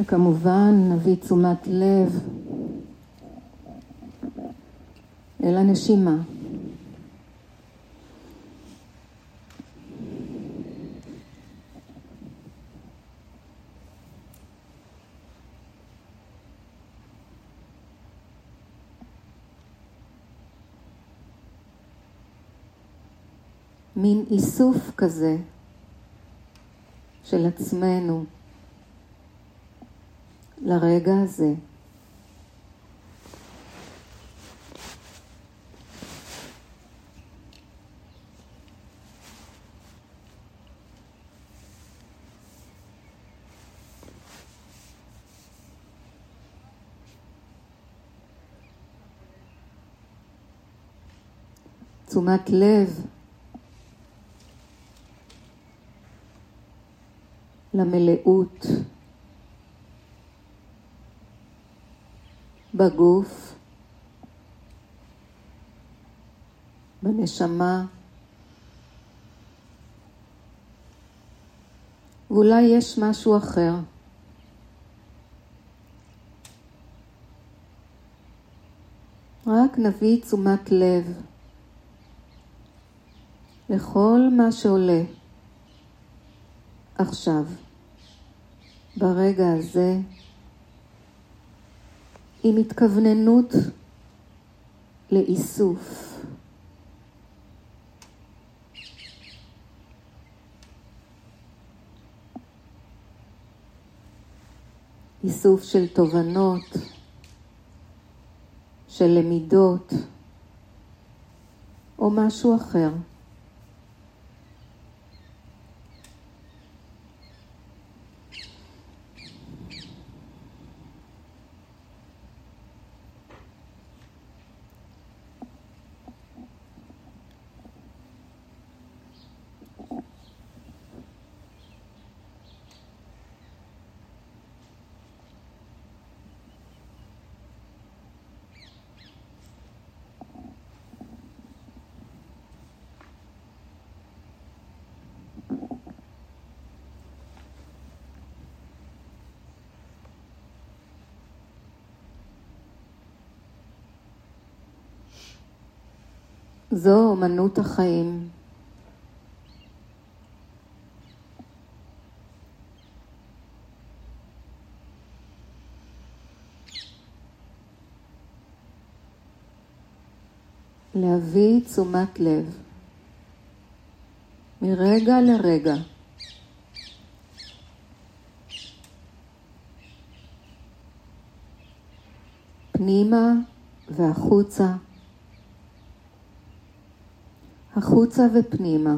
וכמובן נביא תשומת לב אל הנשימה. מין איסוף כזה של עצמנו לרגע הזה. תשומת לב למלאות בגוף, בנשמה, ואולי יש משהו אחר. רק נביא תשומת לב לכל מה שעולה עכשיו, ברגע הזה, עם התכווננות לאיסוף. איסוף של תובנות, של למידות, או משהו אחר. זו אומנות החיים. להביא תשומת לב מרגע לרגע. פנימה והחוצה. החוצה ופנימה.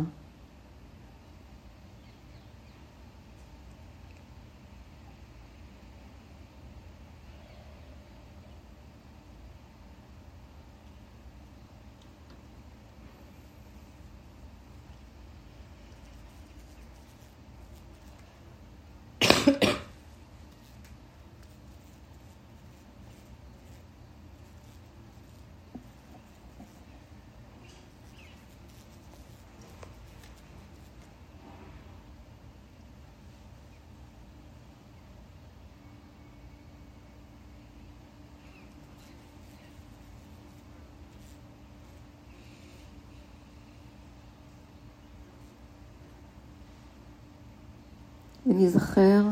ונזכר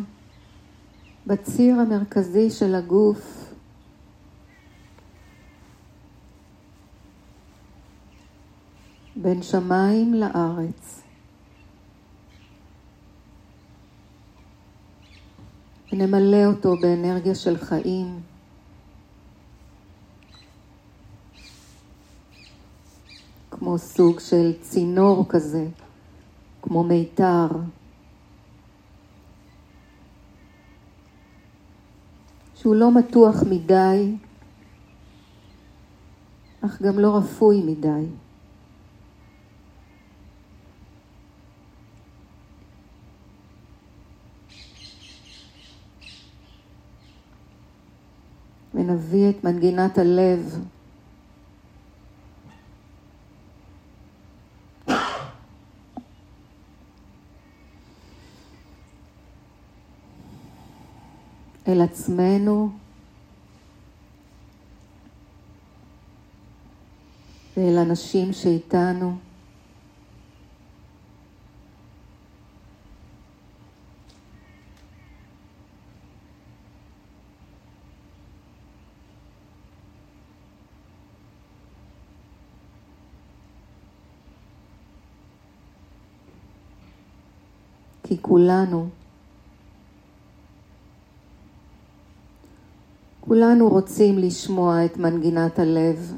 בציר המרכזי של הגוף, בין שמיים לארץ. ונמלא אותו באנרגיה של חיים. כמו סוג של צינור כזה, כמו מיתר. שהוא לא מתוח מדי, אך גם לא רפוי מדי. ונביא את מנגינת הלב אל עצמנו ואל אנשים שאיתנו. כי כולנו, כולנו רוצים לשמוע את מנגינת הלב.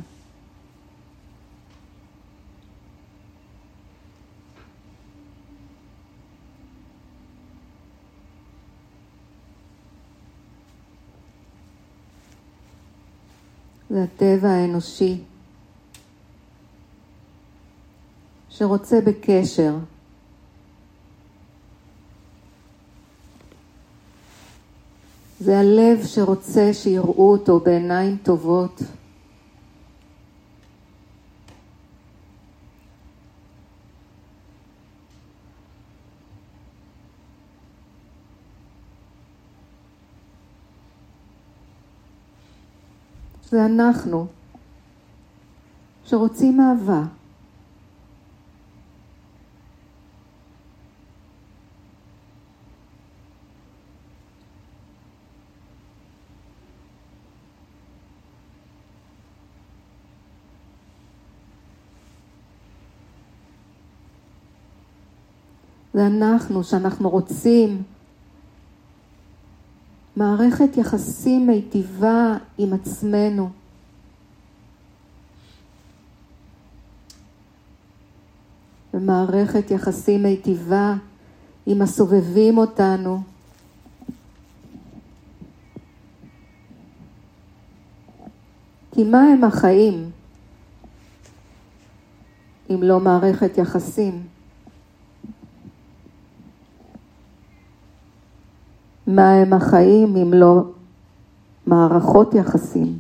זה הטבע האנושי שרוצה בקשר. זה הלב שרוצה שיראו אותו בעיניים טובות. זה אנחנו שרוצים אהבה. זה אנחנו שאנחנו רוצים מערכת יחסים מיטיבה עם עצמנו. ומערכת יחסים מיטיבה עם הסובבים אותנו. כי מה הם החיים אם לא מערכת יחסים? מה הם החיים אם לא מערכות יחסים.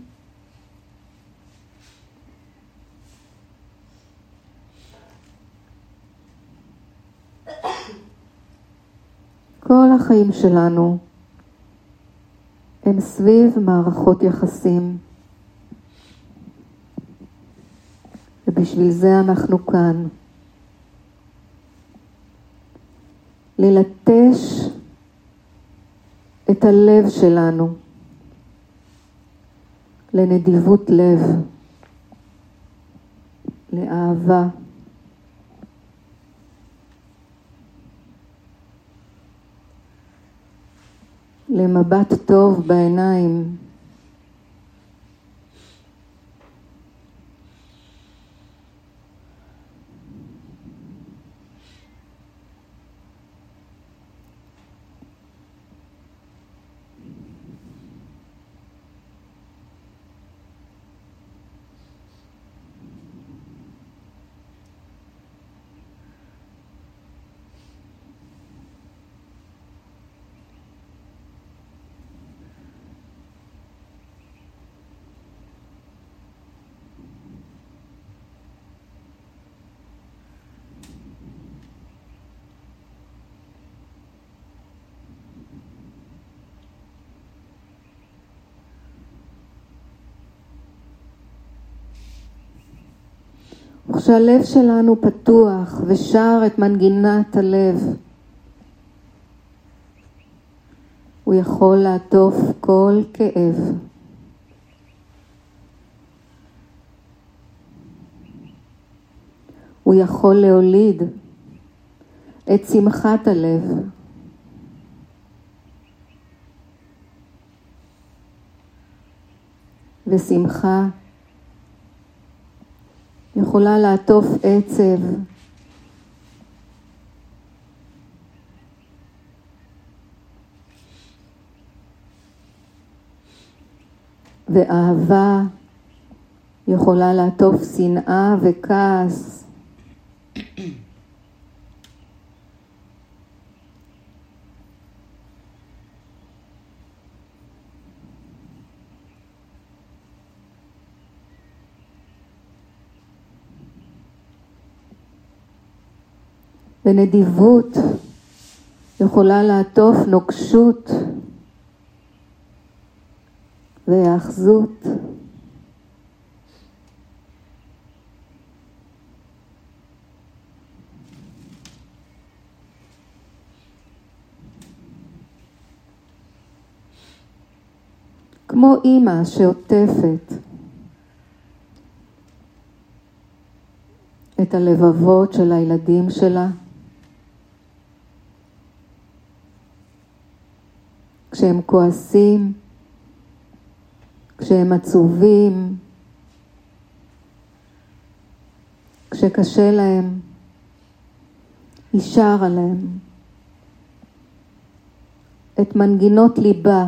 כל החיים שלנו הם סביב מערכות יחסים. ובשביל זה אנחנו כאן. ללטש את הלב שלנו לנדיבות לב, לאהבה. למבט טוב בעיניים. וכשהלב שלנו פתוח ושר את מנגינת הלב, הוא יכול לעטוף כל כאב. הוא יכול להוליד את שמחת הלב. ושמחה יכולה לעטוף עצב. ואהבה יכולה לעטוף שנאה וכעס. ונדיבות יכולה לעטוף נוקשות והאחזות. כמו אימא שעוטפת את הלבבות של הילדים שלה. כשהם כועסים, כשהם עצובים, כשקשה להם, היא שרה להם את מנגינות ליבה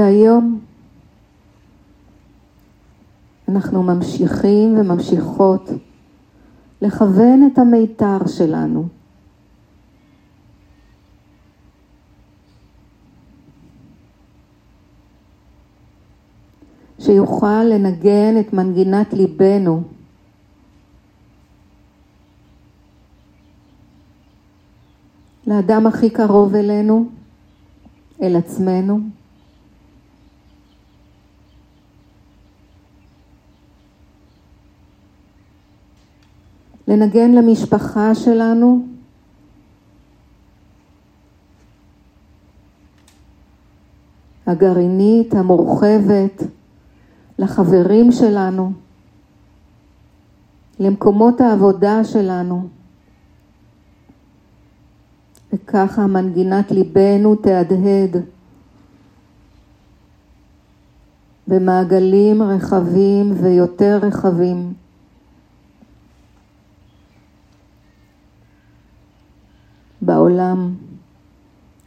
והיום אנחנו ממשיכים וממשיכות לכוון את המיתר שלנו. שיוכל לנגן את מנגינת ליבנו. לאדם הכי קרוב אלינו, אל עצמנו. לנגן למשפחה שלנו. הגרעינית, המורחבת, לחברים שלנו, למקומות העבודה שלנו. וככה מנגינת ליבנו תהדהד במעגלים רחבים ויותר רחבים. בעולם,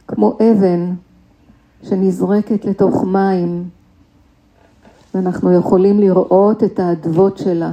כמו אבן שנזרקת לתוך מים, ואנחנו יכולים לראות את האדוות שלה.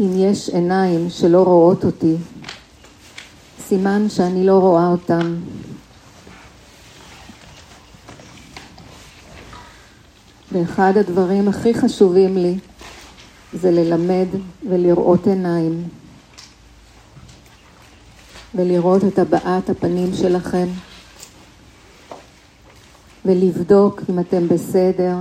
אם יש עיניים שלא רואות אותי, סימן שאני לא רואה אותם. ואחד הדברים הכי חשובים לי זה ללמד ולראות עיניים ולראות את הבעת הפנים שלכם ולבדוק אם אתם בסדר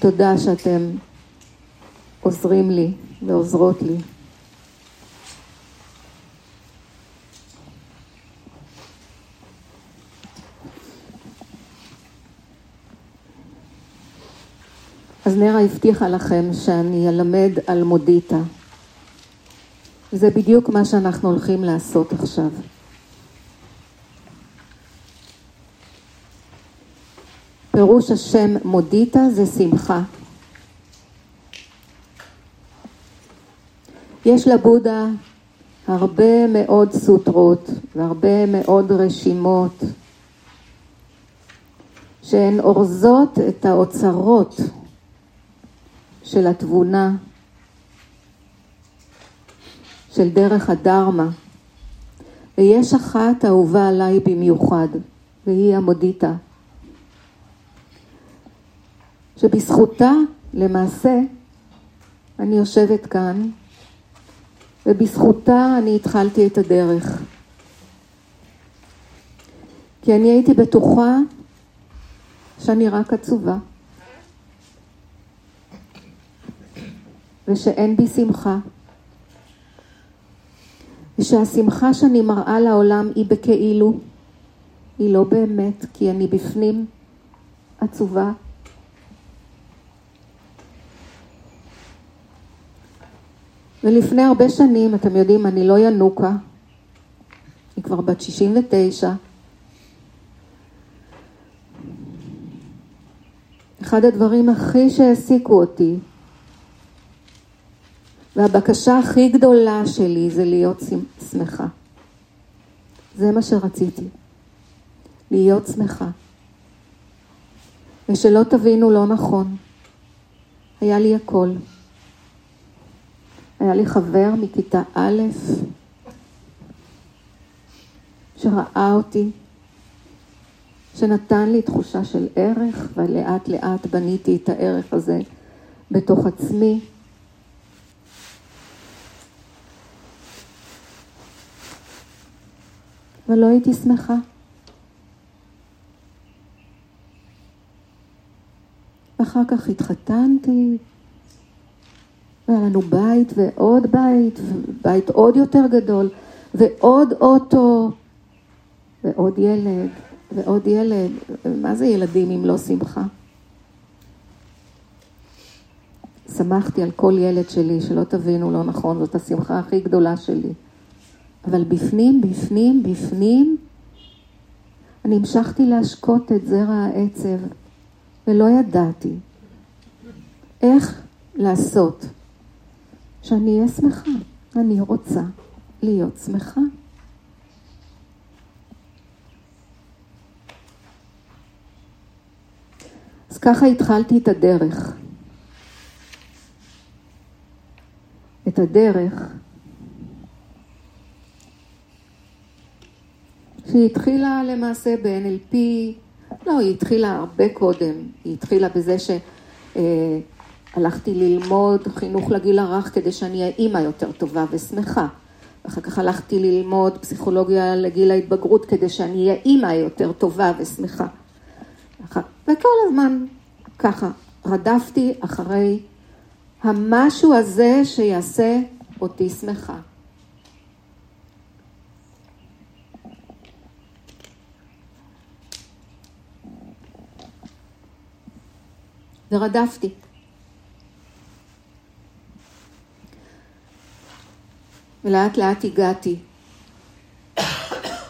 ותודה שאתם עוזרים לי ועוזרות לי. אז נרה הבטיחה לכם שאני אלמד על מודיטה. זה בדיוק מה שאנחנו הולכים לעשות עכשיו. פירוש השם מודיטה זה שמחה. יש לבודה הרבה מאוד סוטרות והרבה מאוד רשימות שהן אורזות את האוצרות של התבונה, של דרך הדרמה, ויש אחת אהובה עליי במיוחד, והיא המודיטה, שבזכותה למעשה אני יושבת כאן, ובזכותה אני התחלתי את הדרך. כי אני הייתי בטוחה שאני רק עצובה. ושאין בי שמחה. ושהשמחה שאני מראה לעולם היא בכאילו, היא לא באמת, כי אני בפנים עצובה. ולפני הרבה שנים, אתם יודעים, אני לא ינוקה, היא כבר בת 69, אחד הדברים הכי שהעסיקו אותי, והבקשה הכי גדולה שלי זה להיות שמחה. זה מה שרציתי, להיות שמחה. ושלא תבינו לא נכון, היה לי הכל. היה לי חבר מכיתה א', שראה אותי, שנתן לי תחושה של ערך, ולאט לאט בניתי את הערך הזה בתוך עצמי. ולא הייתי שמחה. אחר כך התחתנתי, והיה לנו בית ועוד בית, ובית עוד יותר גדול, ועוד אוטו, ועוד ילד. ועוד ילד, מה זה ילדים אם לא שמחה? שמחתי על כל ילד שלי, שלא תבינו לא נכון, זאת השמחה הכי גדולה שלי. אבל בפנים, בפנים, בפנים, אני המשכתי להשקות את זרע העצב, ולא ידעתי איך לעשות שאני אהיה שמחה. אני רוצה להיות שמחה. אז ככה התחלתי את הדרך. את הדרך שהיא התחילה למעשה ב-NLP, לא, היא התחילה הרבה קודם, היא התחילה בזה שהלכתי ללמוד חינוך לגיל הרך כדי שאני אהיה אימא יותר טובה ושמחה. אחר כך הלכתי ללמוד פסיכולוגיה לגיל ההתבגרות כדי שאני אהיה אימא יותר טובה ושמחה. וכל הזמן ככה רדפתי אחרי המשהו הזה שיעשה אותי שמחה. ורדפתי. ולאט לאט הגעתי.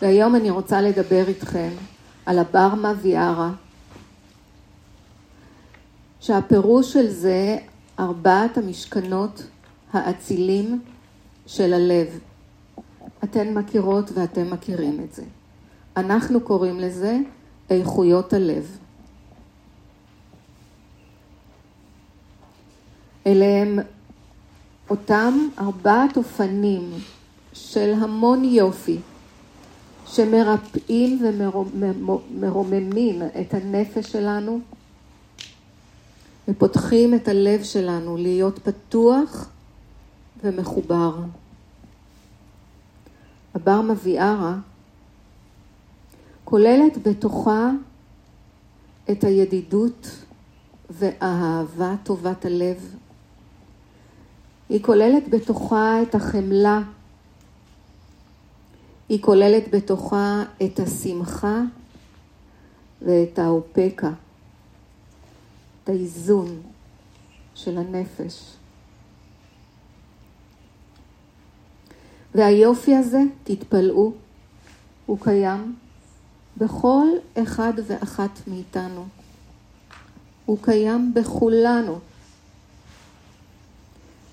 והיום אני רוצה לדבר איתכם על הברמה ויארה. שהפירוש של זה ארבעת המשכנות האצילים של הלב. אתן מכירות ואתם מכירים את זה. אנחנו קוראים לזה איכויות הלב. אלה הם אותם ארבעת אופנים של המון יופי, שמרפאים ומרוממים את הנפש שלנו ופותחים את הלב שלנו להיות פתוח ומחובר. הבר מביארה כוללת בתוכה את הידידות והאהבה טובת הלב. היא כוללת בתוכה את החמלה. היא כוללת בתוכה את השמחה ואת האופקה. האיזון של הנפש. והיופי הזה, תתפלאו, הוא קיים בכל אחד ואחת מאיתנו. הוא קיים בכולנו.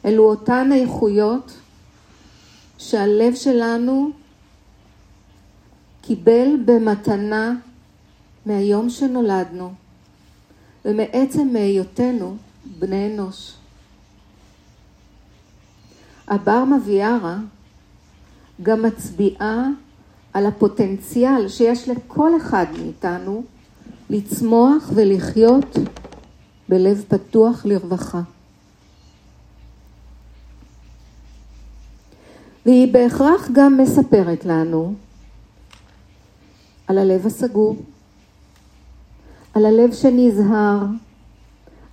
אלו אותן איכויות שהלב שלנו קיבל במתנה מהיום שנולדנו ומעצם מהיותנו בני אנוש. הבר מביארה גם מצביעה על הפוטנציאל שיש לכל אחד מאיתנו לצמוח ולחיות בלב פתוח לרווחה. והיא בהכרח גם מספרת לנו על הלב הסגור, על הלב שנזהר,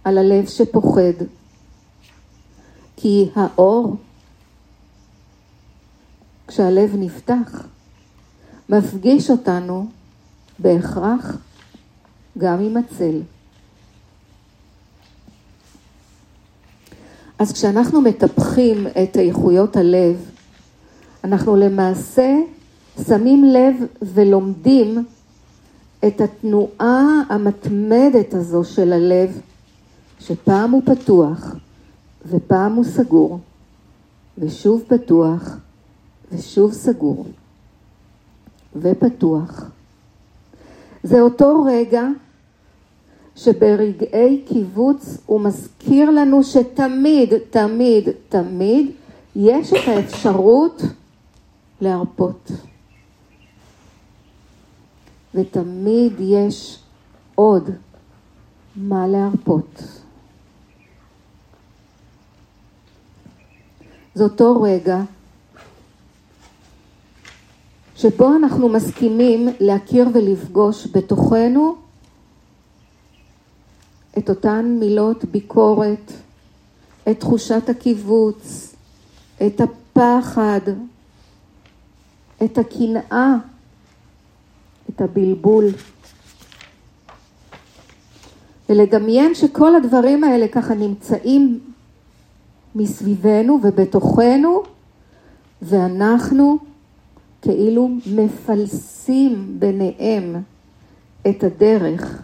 על הלב שפוחד. כי האור, כשהלב נפתח, מפגיש אותנו בהכרח גם עם הצל. אז כשאנחנו מטפחים את איכויות הלב, אנחנו למעשה שמים לב ולומדים את התנועה המתמדת הזו של הלב, שפעם הוא פתוח ופעם הוא סגור, ושוב פתוח ושוב סגור ופתוח. זה אותו רגע שברגעי קיבוץ הוא מזכיר לנו שתמיד, תמיד, תמיד יש את האפשרות להרפות. ותמיד יש עוד מה להרפות. זה אותו רגע שבו אנחנו מסכימים להכיר ולפגוש בתוכנו את אותן מילות ביקורת, את תחושת הקיבוץ, את הפחד, את הקנאה, את הבלבול. ולדמיין שכל הדברים האלה ככה נמצאים מסביבנו ובתוכנו, ואנחנו כאילו מפלסים ביניהם את הדרך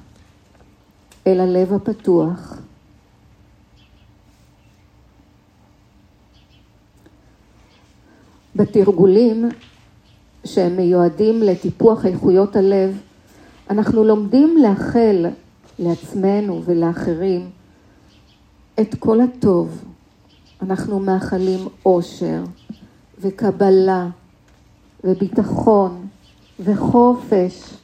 אל הלב הפתוח. בתרגולים שהם מיועדים לטיפוח איכויות הלב, אנחנו לומדים לאחל לעצמנו ולאחרים את כל הטוב. אנחנו מאחלים אושר וקבלה וביטחון וחופש.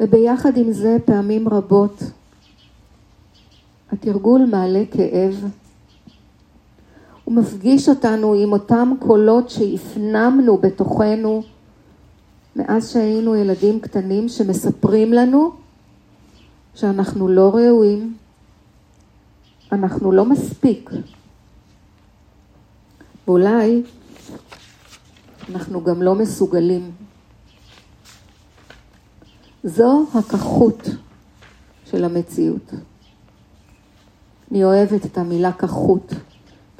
וביחד עם זה פעמים רבות התרגול מעלה כאב. הוא מפגיש אותנו עם אותם קולות שהפנמנו בתוכנו מאז שהיינו ילדים קטנים שמספרים לנו שאנחנו לא ראויים, אנחנו לא מספיק. ואולי אנחנו גם לא מסוגלים. זו הכחות של המציאות. אני אוהבת את המילה כחות.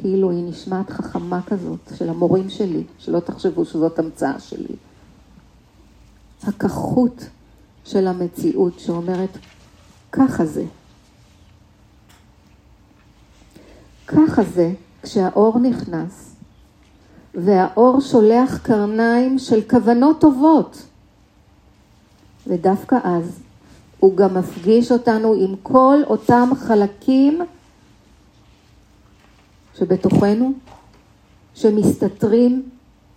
כאילו היא נשמעת חכמה כזאת, של המורים שלי, שלא תחשבו שזאת המצאה שלי. הכחות של המציאות שאומרת, ככה זה. ככה זה כשהאור נכנס, והאור שולח קרניים של כוונות טובות, ודווקא אז הוא גם מפגיש אותנו עם כל אותם חלקים שבתוכנו, שמסתתרים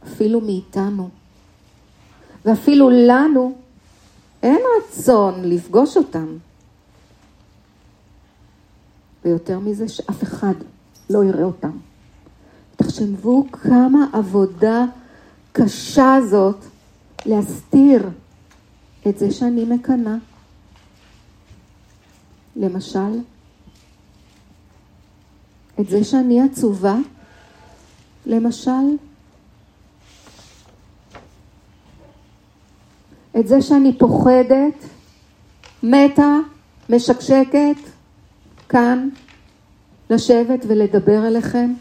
אפילו מאיתנו. ואפילו לנו אין רצון לפגוש אותם. ויותר מזה, שאף אחד לא יראה אותם. תחשבו כמה עבודה קשה זאת להסתיר את זה שאני מקנאה. למשל, את זה שאני עצובה, למשל? את זה שאני פוחדת, מתה, משקשקת, כאן, לשבת ולדבר אליכם?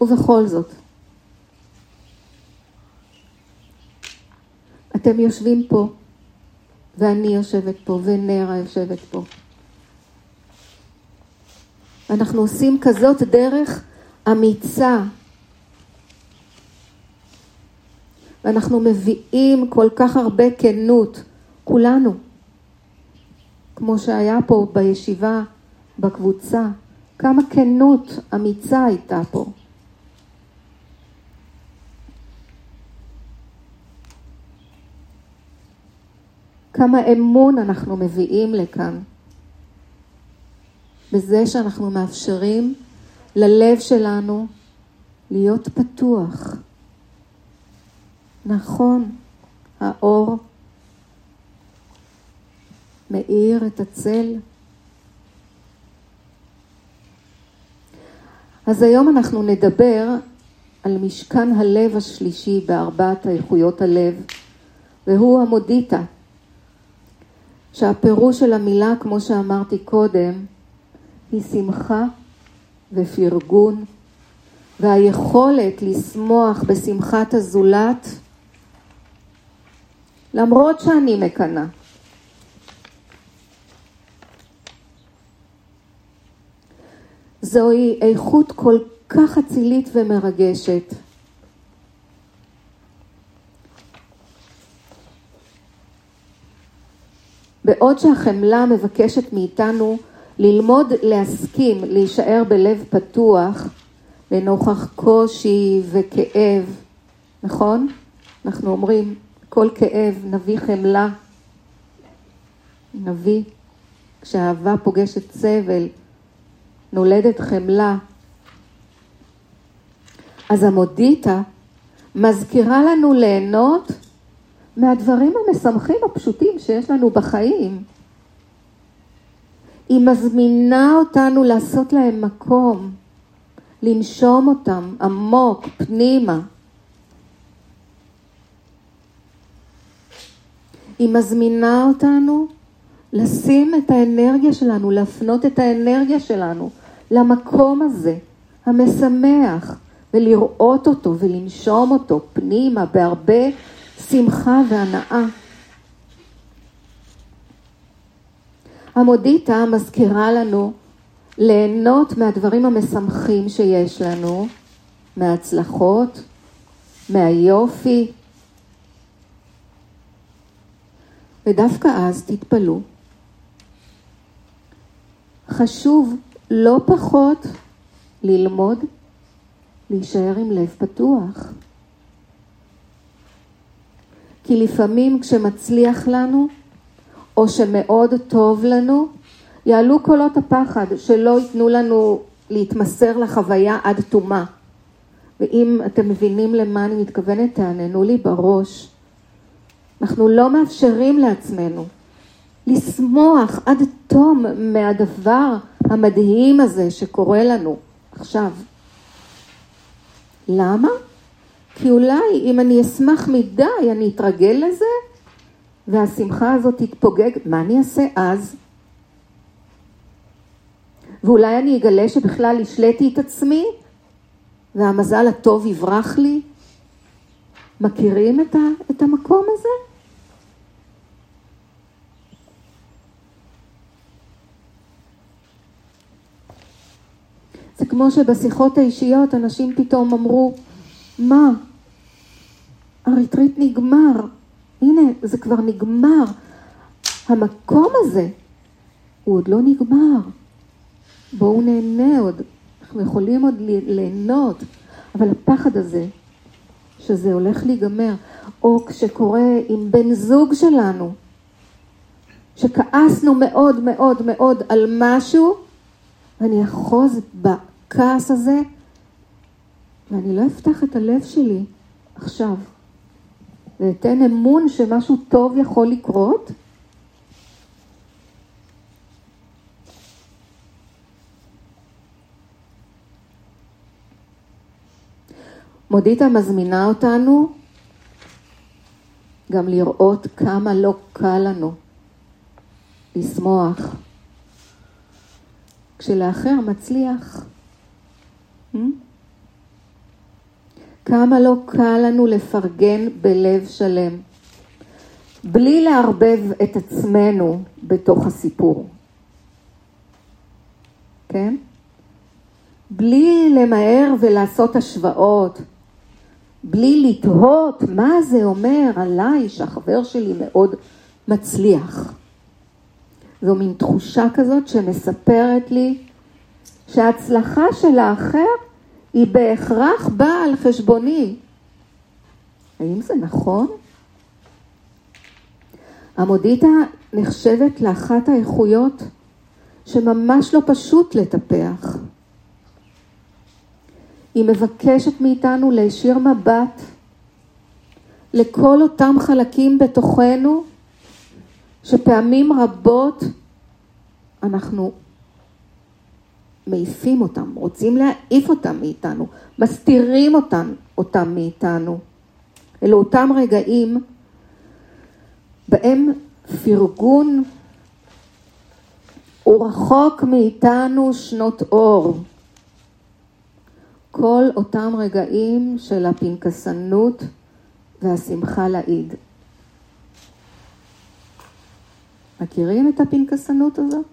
ובכל זאת, אתם יושבים פה. ואני יושבת פה, ונרה יושבת פה. אנחנו עושים כזאת דרך אמיצה, ואנחנו מביאים כל כך הרבה כנות, כולנו, כמו שהיה פה בישיבה, בקבוצה, כמה כנות אמיצה הייתה פה. כמה אמון אנחנו מביאים לכאן. בזה שאנחנו מאפשרים ללב שלנו להיות פתוח. נכון, האור מאיר את הצל. אז היום אנחנו נדבר על משכן הלב השלישי בארבעת איכויות הלב, והוא המודיטה, שהפירוש של המילה, כמו שאמרתי קודם, היא שמחה ופרגון, והיכולת לשמוח בשמחת הזולת, למרות שאני מקנאה. זוהי איכות כל כך אצילית ומרגשת. בעוד שהחמלה מבקשת מאיתנו ללמוד להסכים להישאר בלב פתוח לנוכח קושי וכאב, נכון? אנחנו אומרים, כל כאב נביא חמלה, נביא, כשאהבה פוגשת סבל, נולדת חמלה. אז המודיטה מזכירה לנו ליהנות מהדברים המשמחים הפשוטים שיש לנו בחיים. היא מזמינה אותנו לעשות להם מקום, לנשום אותם עמוק, פנימה. היא מזמינה אותנו לשים את האנרגיה שלנו, להפנות את האנרגיה שלנו למקום הזה, המשמח, ולראות אותו ולנשום אותו פנימה בהרבה שמחה והנאה. המודיטה מזכירה לנו ליהנות מהדברים המשמחים שיש לנו, מההצלחות, מהיופי. ודווקא אז תתפלאו. חשוב לא פחות ללמוד להישאר עם לב פתוח. כי לפעמים כשמצליח לנו, או שמאוד טוב לנו, יעלו קולות הפחד שלא ייתנו לנו להתמסר לחוויה עד תומה. ואם אתם מבינים למה אני מתכוונת, תעננו לי בראש. אנחנו לא מאפשרים לעצמנו לשמוח עד תום מהדבר המדהים הזה שקורה לנו עכשיו. למה? כי אולי אם אני אשמח מדי, אני אתרגל לזה, והשמחה הזאת תתפוגג, מה אני אעשה אז? ואולי אני אגלה שבכלל השליתי את עצמי, והמזל הטוב יברח לי? מכירים את, ה, את המקום הזה? זה כמו שבשיחות האישיות אנשים פתאום אמרו, מה? הריטריט נגמר. הנה, זה כבר נגמר. המקום הזה, הוא עוד לא נגמר. בואו נהנה עוד. אנחנו יכולים עוד ליהנות, אבל הפחד הזה, שזה הולך להיגמר, או כשקורה עם בן זוג שלנו, שכעסנו מאוד מאוד מאוד על משהו, ואני אחוז בכעס הזה, ואני לא אפתח את הלב שלי עכשיו, ואתן אמון שמשהו טוב יכול לקרות, מודיטה מזמינה אותנו גם לראות כמה לא קל לנו לשמוח. כשלאחר מצליח, hmm? כמה לא קל לנו לפרגן בלב שלם, בלי לערבב את עצמנו בתוך הסיפור. כן? בלי למהר ולעשות השוואות, בלי לתהות מה זה אומר עליי שהחבר שלי מאוד מצליח. זו מין תחושה כזאת שמספרת לי שההצלחה של האחר היא בהכרח באה על חשבוני. האם זה נכון? המודיטה נחשבת לאחת האיכויות שממש לא פשוט לטפח. היא מבקשת מאיתנו להישיר מבט לכל אותם חלקים בתוכנו שפעמים רבות אנחנו מעיפים אותם, רוצים להעיף אותם מאיתנו, מסתירים אותם, אותם מאיתנו. אלו אותם רגעים בהם פרגון הוא רחוק מאיתנו שנות אור. כל אותם רגעים של הפנקסנות והשמחה לאיד. מכירים את הפנקסנות הזאת?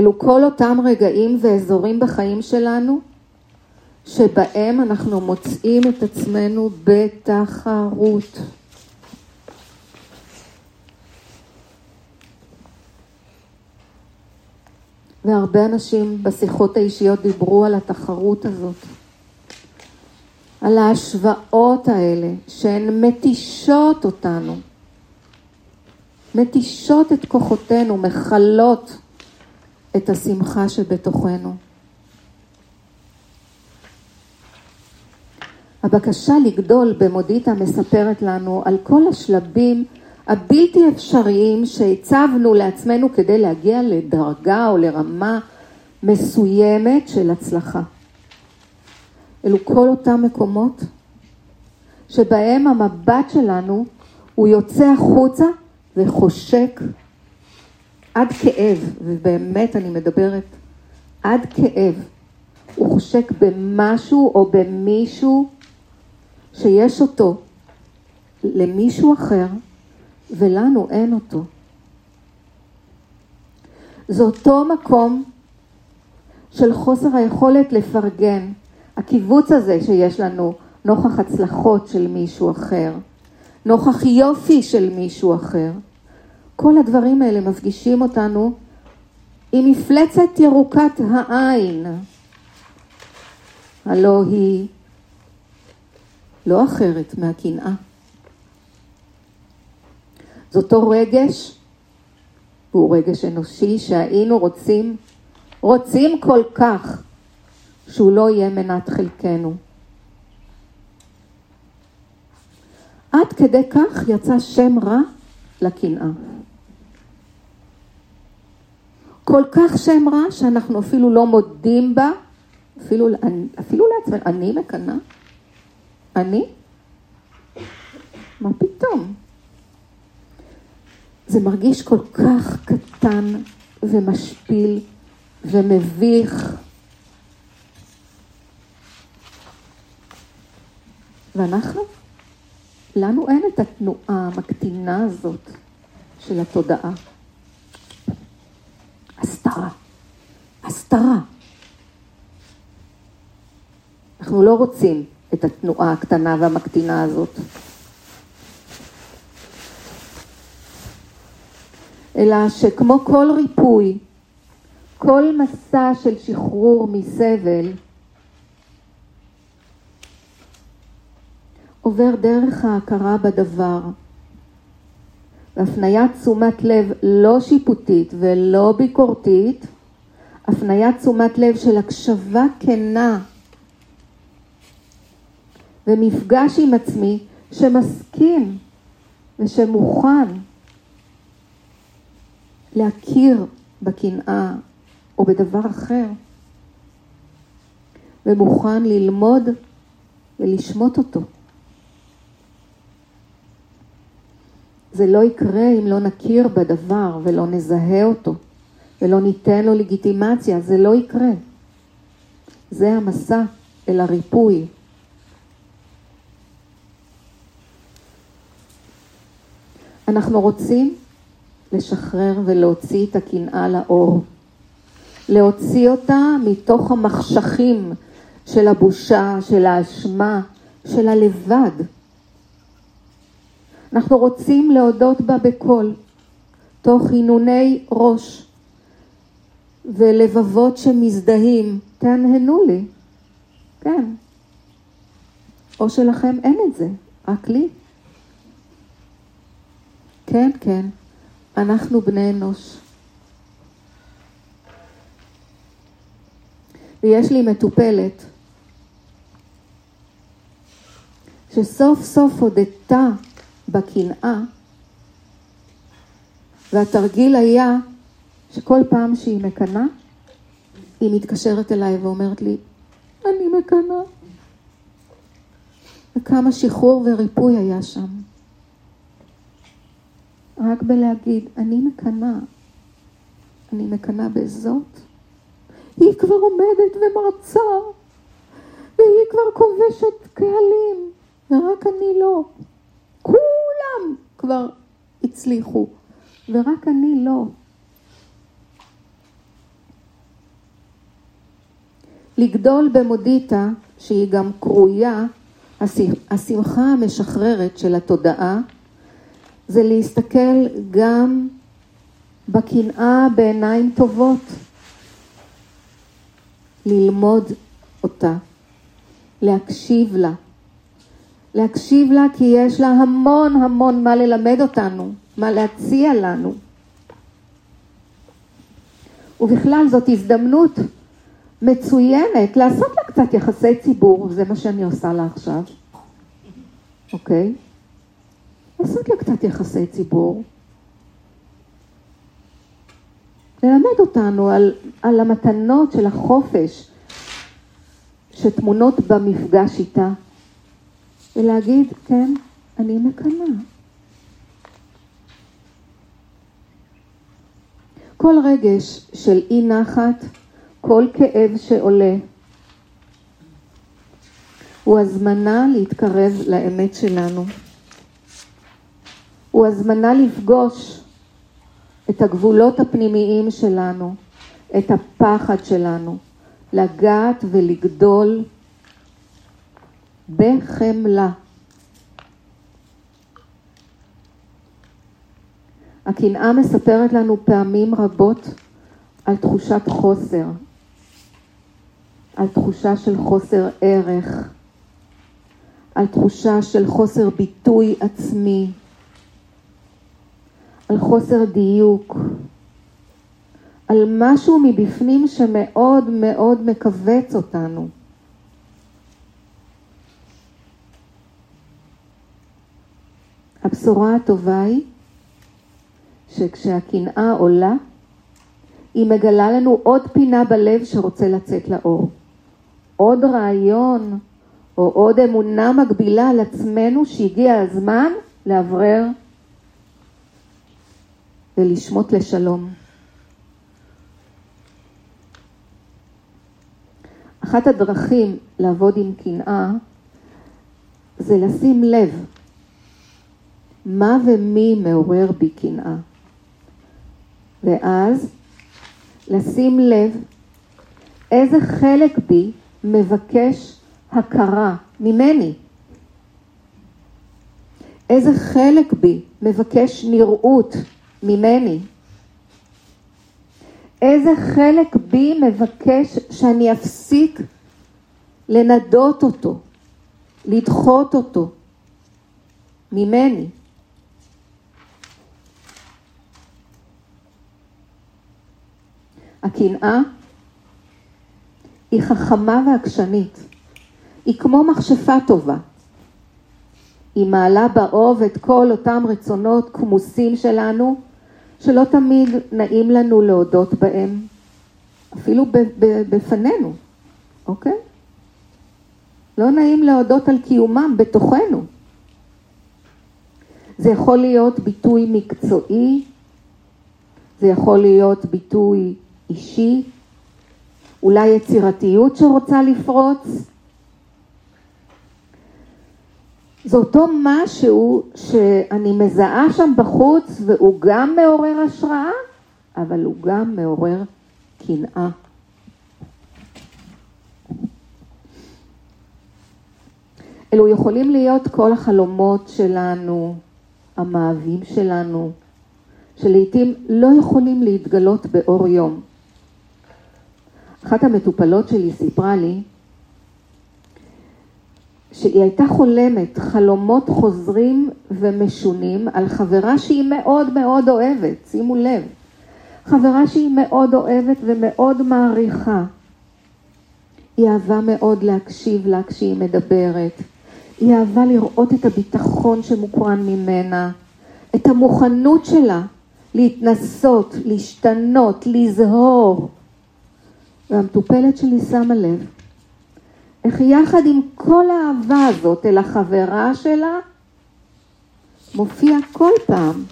אלו כל אותם רגעים ואזורים בחיים שלנו שבהם אנחנו מוצאים את עצמנו בתחרות. והרבה אנשים בשיחות האישיות דיברו על התחרות הזאת, על ההשוואות האלה שהן מתישות אותנו, מתישות את כוחותינו, מכלות את השמחה שבתוכנו. הבקשה לגדול במודיטה מספרת לנו על כל השלבים הבלתי אפשריים שהצבנו לעצמנו כדי להגיע לדרגה או לרמה מסוימת של הצלחה. אלו כל אותם מקומות שבהם המבט שלנו הוא יוצא החוצה וחושק עד כאב, ובאמת אני מדברת עד כאב. הוא חושק במשהו או במישהו שיש אותו למישהו אחר ולנו אין אותו. זה אותו מקום של חוסר היכולת לפרגן, הקיבוץ הזה שיש לנו נוכח הצלחות של מישהו אחר, נוכח יופי של מישהו אחר. כל הדברים האלה מפגישים אותנו עם מפלצת ירוקת העין. הלא היא לא אחרת מהקנאה. זה אותו רגש, והוא רגש אנושי שהיינו רוצים, רוצים כל כך שהוא לא יהיה מנת חלקנו. עד כדי כך יצא שם רע לקנאה. כל כך שם רע שאנחנו אפילו לא מודים בה, אפילו, אפילו לעצמנו, אני מקנאה? אני? מה פתאום? זה מרגיש כל כך קטן ומשפיל ומביך. ואנחנו? לנו אין את התנועה המקטינה הזאת של התודעה. הסתרה. הסתרה. אנחנו לא רוצים את התנועה הקטנה והמקטינה הזאת. אלא שכמו כל ריפוי, כל מסע של שחרור מסבל, עובר דרך ההכרה בדבר, והפניית תשומת לב לא שיפוטית ולא ביקורתית, הפניית תשומת לב של הקשבה כנה ומפגש עם עצמי שמסכים ושמוכן להכיר בקנאה או בדבר אחר, ומוכן ללמוד ולשמוט אותו. זה לא יקרה אם לא נכיר בדבר ולא נזהה אותו ולא ניתן לו לגיטימציה, זה לא יקרה. זה המסע אל הריפוי. אנחנו רוצים לשחרר ולהוציא את הקנאה לאור. להוציא אותה מתוך המחשכים של הבושה, של האשמה, של הלבד. אנחנו רוצים להודות בה בקול, תוך הנהוני ראש ולבבות שמזדהים, תהנהנו לי, כן. או שלכם אין את זה, רק לי. כן, כן, אנחנו בני אנוש. ויש לי מטופלת שסוף סוף הודתה בקנאה, והתרגיל היה שכל פעם שהיא מקנאה, היא מתקשרת אליי ואומרת לי, אני מקנאה. וכמה שחרור וריפוי היה שם. רק בלהגיד, אני מקנאה. אני מקנאה בזאת. היא כבר עומדת ומרצה, והיא כבר כובשת קהלים, ורק אני לא. כולם כבר הצליחו, ורק אני לא. לגדול במודיטה, שהיא גם קרויה, השמחה המשחררת של התודעה, זה להסתכל גם בקנאה בעיניים טובות, ללמוד אותה, להקשיב לה. להקשיב לה כי יש לה המון המון מה ללמד אותנו, מה להציע לנו. ובכלל זאת הזדמנות מצוינת לעשות לה קצת יחסי ציבור, וזה מה שאני עושה לה עכשיו, אוקיי? לעשות לה קצת יחסי ציבור. ללמד אותנו על, על המתנות של החופש שטמונות במפגש איתה. ולהגיד, כן, אני מקנאה. כל רגש של אי נחת, כל כאב שעולה, הוא הזמנה להתקרב לאמת שלנו. הוא הזמנה לפגוש את הגבולות הפנימיים שלנו, את הפחד שלנו, לגעת ולגדול בחמלה. הקנאה מספרת לנו פעמים רבות על תחושת חוסר, על תחושה של חוסר ערך, על תחושה של חוסר ביטוי עצמי, על חוסר דיוק, על משהו מבפנים שמאוד מאוד מכווץ אותנו. הבשורה הטובה היא שכשהקנאה עולה, היא מגלה לנו עוד פינה בלב שרוצה לצאת לאור. עוד רעיון או עוד אמונה מגבילה על עצמנו שהגיע הזמן לאוורר ולשמוט לשלום. אחת הדרכים לעבוד עם קנאה זה לשים לב מה ומי מעורר בי קנאה. ואז לשים לב איזה חלק בי מבקש הכרה ממני. איזה חלק בי מבקש נראות ממני. איזה חלק בי מבקש שאני אפסיק לנדות אותו, לדחות אותו ממני. הקנאה היא חכמה ועקשנית. היא כמו מכשפה טובה. היא מעלה באוב את כל אותם רצונות כמוסים שלנו, שלא תמיד נעים לנו להודות בהם, אפילו בפנינו, אוקיי? לא נעים להודות על קיומם בתוכנו. זה יכול להיות ביטוי מקצועי, זה יכול להיות ביטוי אישי, אולי יצירתיות שרוצה לפרוץ. זה אותו משהו שאני מזהה שם בחוץ והוא גם מעורר השראה, אבל הוא גם מעורר קנאה. אלו יכולים להיות כל החלומות שלנו, המאווים שלנו, שלעיתים לא יכולים להתגלות באור יום. אחת המטופלות שלי סיפרה לי שהיא הייתה חולמת חלומות חוזרים ומשונים על חברה שהיא מאוד מאוד אוהבת, שימו לב, חברה שהיא מאוד אוהבת ומאוד מעריכה. היא אהבה מאוד להקשיב לה כשהיא מדברת, היא אהבה לראות את הביטחון שמוקרן ממנה, את המוכנות שלה להתנסות, להשתנות, לזהור. והמטופלת שלי שמה לב איך יחד עם כל האהבה הזאת אל החברה שלה, מופיע כל פעם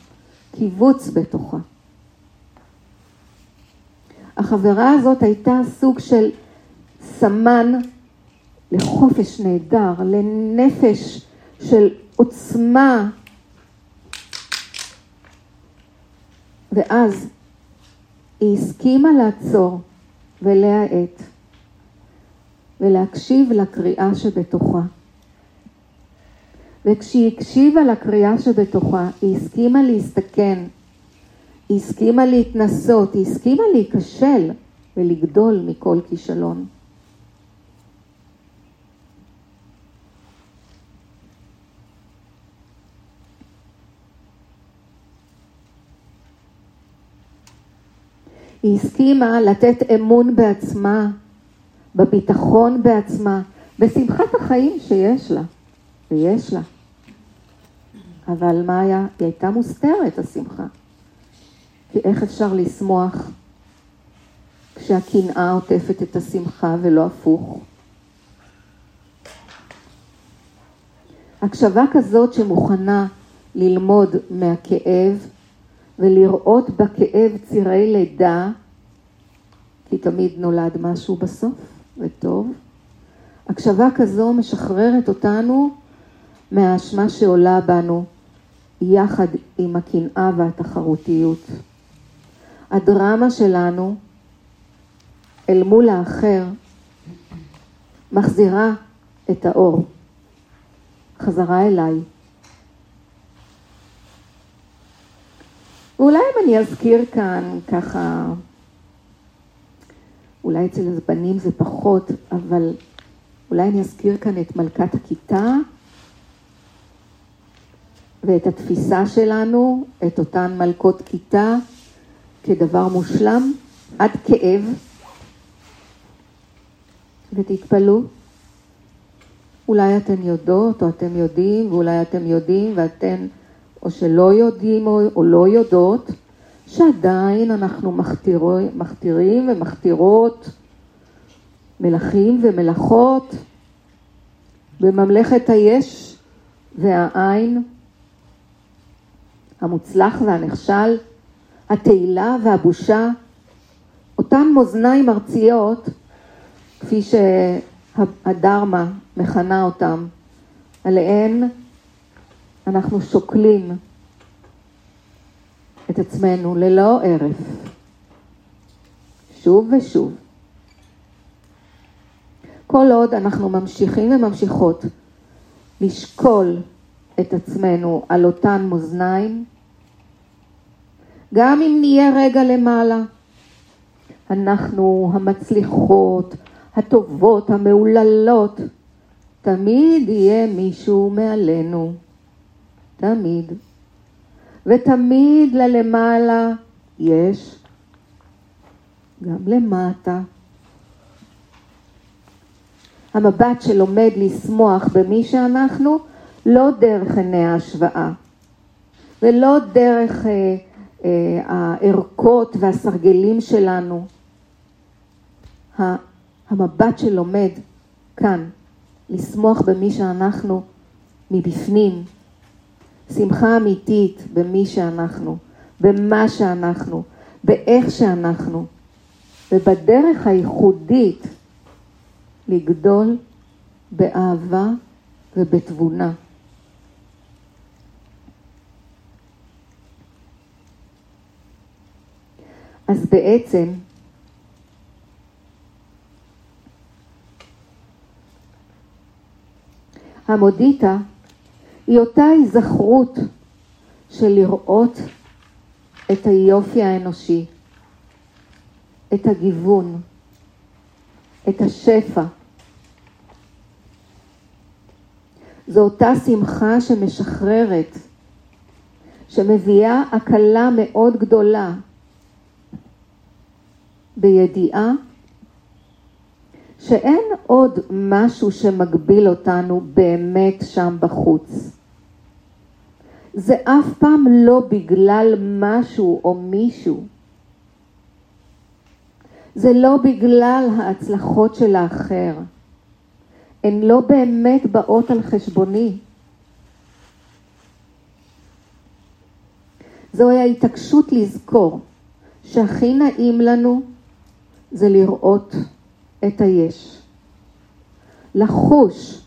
קיבוץ בתוכה. החברה הזאת הייתה סוג של סמן לחופש נהדר, לנפש של עוצמה. ואז היא הסכימה לעצור ולהאט ולהקשיב לקריאה שבתוכה. וכשהיא הקשיבה לקריאה שבתוכה, היא הסכימה להסתכן, היא הסכימה להתנסות, היא הסכימה להיכשל ולגדול מכל כישלון. היא הסכימה לתת אמון בעצמה, בביטחון בעצמה, בשמחת החיים שיש לה, ויש לה. אבל מה היה? היא הייתה מוסתרת, השמחה. כי איך אפשר לשמוח כשהקנאה עוטפת את השמחה ולא הפוך? הקשבה כזאת שמוכנה ללמוד מהכאב ולראות בכאב צירי לידה, כי תמיד נולד משהו בסוף וטוב. הקשבה כזו משחררת אותנו מהאשמה שעולה בנו יחד עם הקנאה והתחרותיות. הדרמה שלנו אל מול האחר מחזירה את האור חזרה אליי. ואולי אם אני אזכיר כאן ככה, אולי אצל הבנים זה פחות, אבל אולי אני אזכיר כאן את מלכת הכיתה ואת התפיסה שלנו, את אותן מלכות כיתה כדבר מושלם עד כאב. ותתפלאו, אולי אתן יודעות או אתם יודעים ואולי אתם יודעים ואתן או שלא יודעים או, או לא יודעות, שעדיין אנחנו מכתירים, מכתירים ומכתירות מלכים ומלאכות בממלכת היש והעין, המוצלח והנכשל, התהילה והבושה, אותן מאזניים ארציות, כפי שהדרמה מכנה אותם, עליהן אנחנו שוקלים את עצמנו ללא הרף, שוב ושוב. כל עוד אנחנו ממשיכים וממשיכות לשקול את עצמנו על אותן מאזניים, גם אם נהיה רגע למעלה, אנחנו המצליחות, הטובות, המהוללות, תמיד יהיה מישהו מעלינו. תמיד. ותמיד ללמעלה יש גם למטה. המבט שלומד לשמוח במי שאנחנו, לא דרך עיני ההשוואה, ולא דרך אה, אה, הערכות והסרגלים שלנו. המבט שלומד כאן, לשמוח במי שאנחנו מבפנים, שמחה אמיתית במי שאנחנו, במה שאנחנו, באיך שאנחנו, ובדרך הייחודית לגדול באהבה ובתבונה. אז בעצם המודיטה היא אותה היזכרות של לראות את היופי האנושי, את הגיוון, את השפע. זו אותה שמחה שמשחררת, שמביאה הקלה מאוד גדולה בידיעה שאין עוד משהו שמגביל אותנו באמת שם בחוץ. זה אף פעם לא בגלל משהו או מישהו. זה לא בגלל ההצלחות של האחר. הן לא באמת באות על חשבוני. זוהי ההתעקשות לזכור שהכי נעים לנו זה לראות את היש. לחוש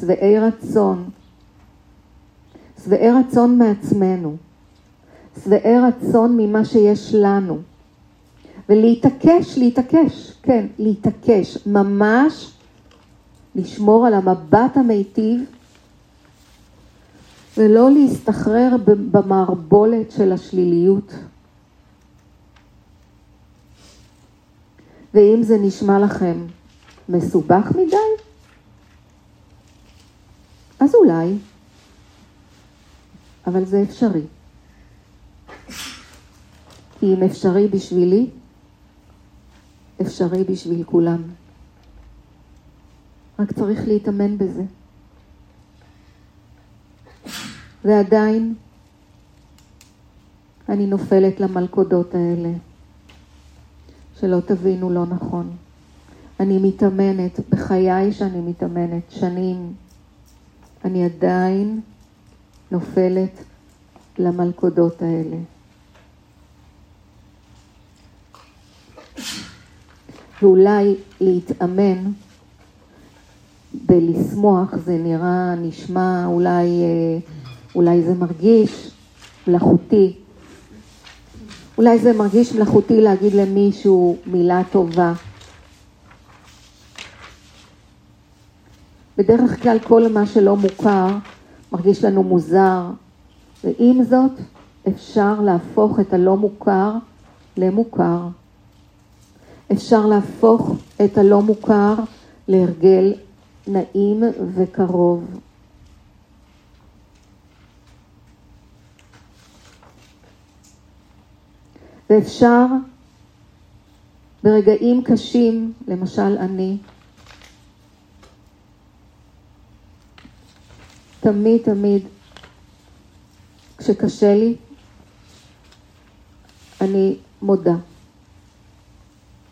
שבעי רצון, שבעי רצון מעצמנו, שבעי רצון ממה שיש לנו, ולהתעקש, להתעקש, כן, להתעקש, ממש לשמור על המבט המיטיב ולא להסתחרר במערבולת של השליליות. ואם זה נשמע לכם מסובך מדי, אז אולי, אבל זה אפשרי. כי אם אפשרי בשבילי, אפשרי בשביל כולם. רק צריך להתאמן בזה. ועדיין אני נופלת למלכודות האלה. שלא תבינו לא נכון. אני מתאמנת, בחיי שאני מתאמנת, שנים, אני עדיין נופלת למלכודות האלה. ואולי להתאמן בלשמוח זה נראה, נשמע, אולי, אה, אולי זה מרגיש מלאכותי, אולי זה מרגיש מלאכותי להגיד למישהו מילה טובה. בדרך כלל כל מה שלא מוכר מרגיש לנו מוזר, ועם זאת אפשר להפוך את הלא מוכר למוכר. אפשר להפוך את הלא מוכר להרגל נעים וקרוב. ואפשר ברגעים קשים, למשל אני, תמיד תמיד כשקשה לי, אני מודה.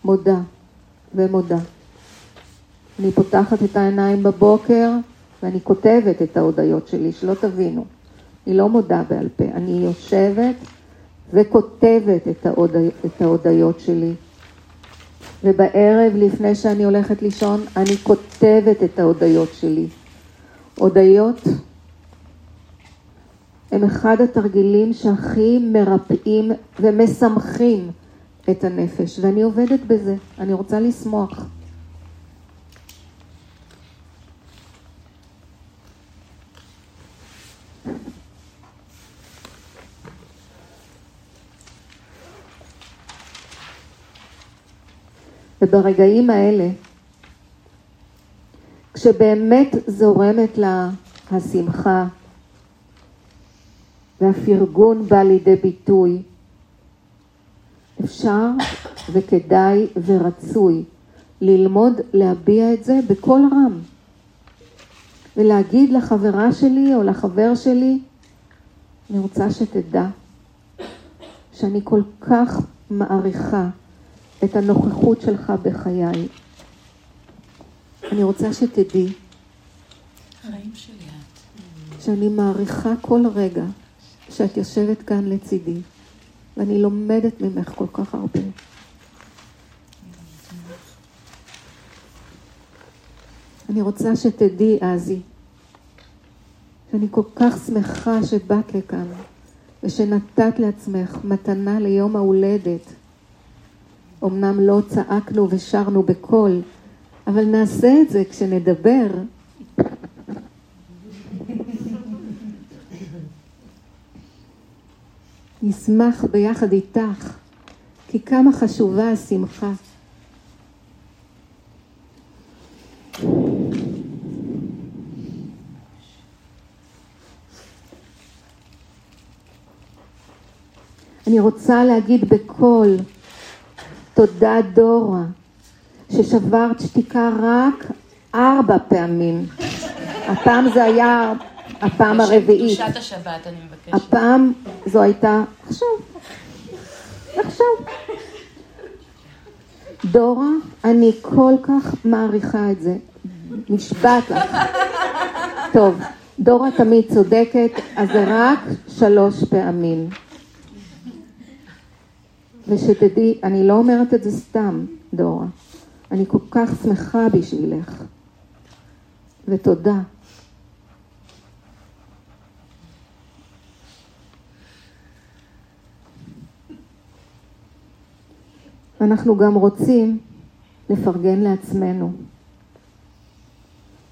מודה ומודה. אני פותחת את העיניים בבוקר ואני כותבת את ההודיות שלי, שלא תבינו. אני לא מודה בעל פה, אני יושבת וכותבת את, ההודע, את ההודיות שלי. ובערב, לפני שאני הולכת לישון, אני כותבת את ההודיות שלי. הודיות הם אחד התרגילים שהכי מרפאים ומשמחים את הנפש, ואני עובדת בזה, אני רוצה לשמוח. וברגעים האלה, כשבאמת זורמת לה השמחה. והפרגון בא לידי ביטוי, אפשר וכדאי ורצוי ללמוד להביע את זה בקול רם. ולהגיד לחברה שלי או לחבר שלי, אני רוצה שתדע שאני כל כך מעריכה את הנוכחות שלך בחיי. אני רוצה שתדעי. חיים שלי את. שאני מעריכה כל רגע שאת יושבת כאן לצידי, ואני לומדת ממך כל כך הרבה. אני רוצה שתדעי, עזי, שאני כל כך שמחה שבאת לכאן ושנתת לעצמך מתנה ליום ההולדת. אמנם לא צעקנו ושרנו בקול, אבל נעשה את זה כשנדבר. נשמח ביחד איתך, כי כמה חשובה השמחה. אני רוצה להגיד בקול, תודה דורה, ששברת שתיקה רק ארבע פעמים. הפעם זה היה הפעם הרביעית. קדושת השבת, אני מבקשת. הפעם זו הייתה, עכשיו, עכשיו. דורה, אני כל כך מעריכה את זה. נשבעת לך. טוב, דורה תמיד צודקת, אז זה רק שלוש פעמים. ושתדעי, אני לא אומרת את זה סתם, דורה. אני כל כך שמחה בשבילך. ותודה. אנחנו גם רוצים לפרגן לעצמנו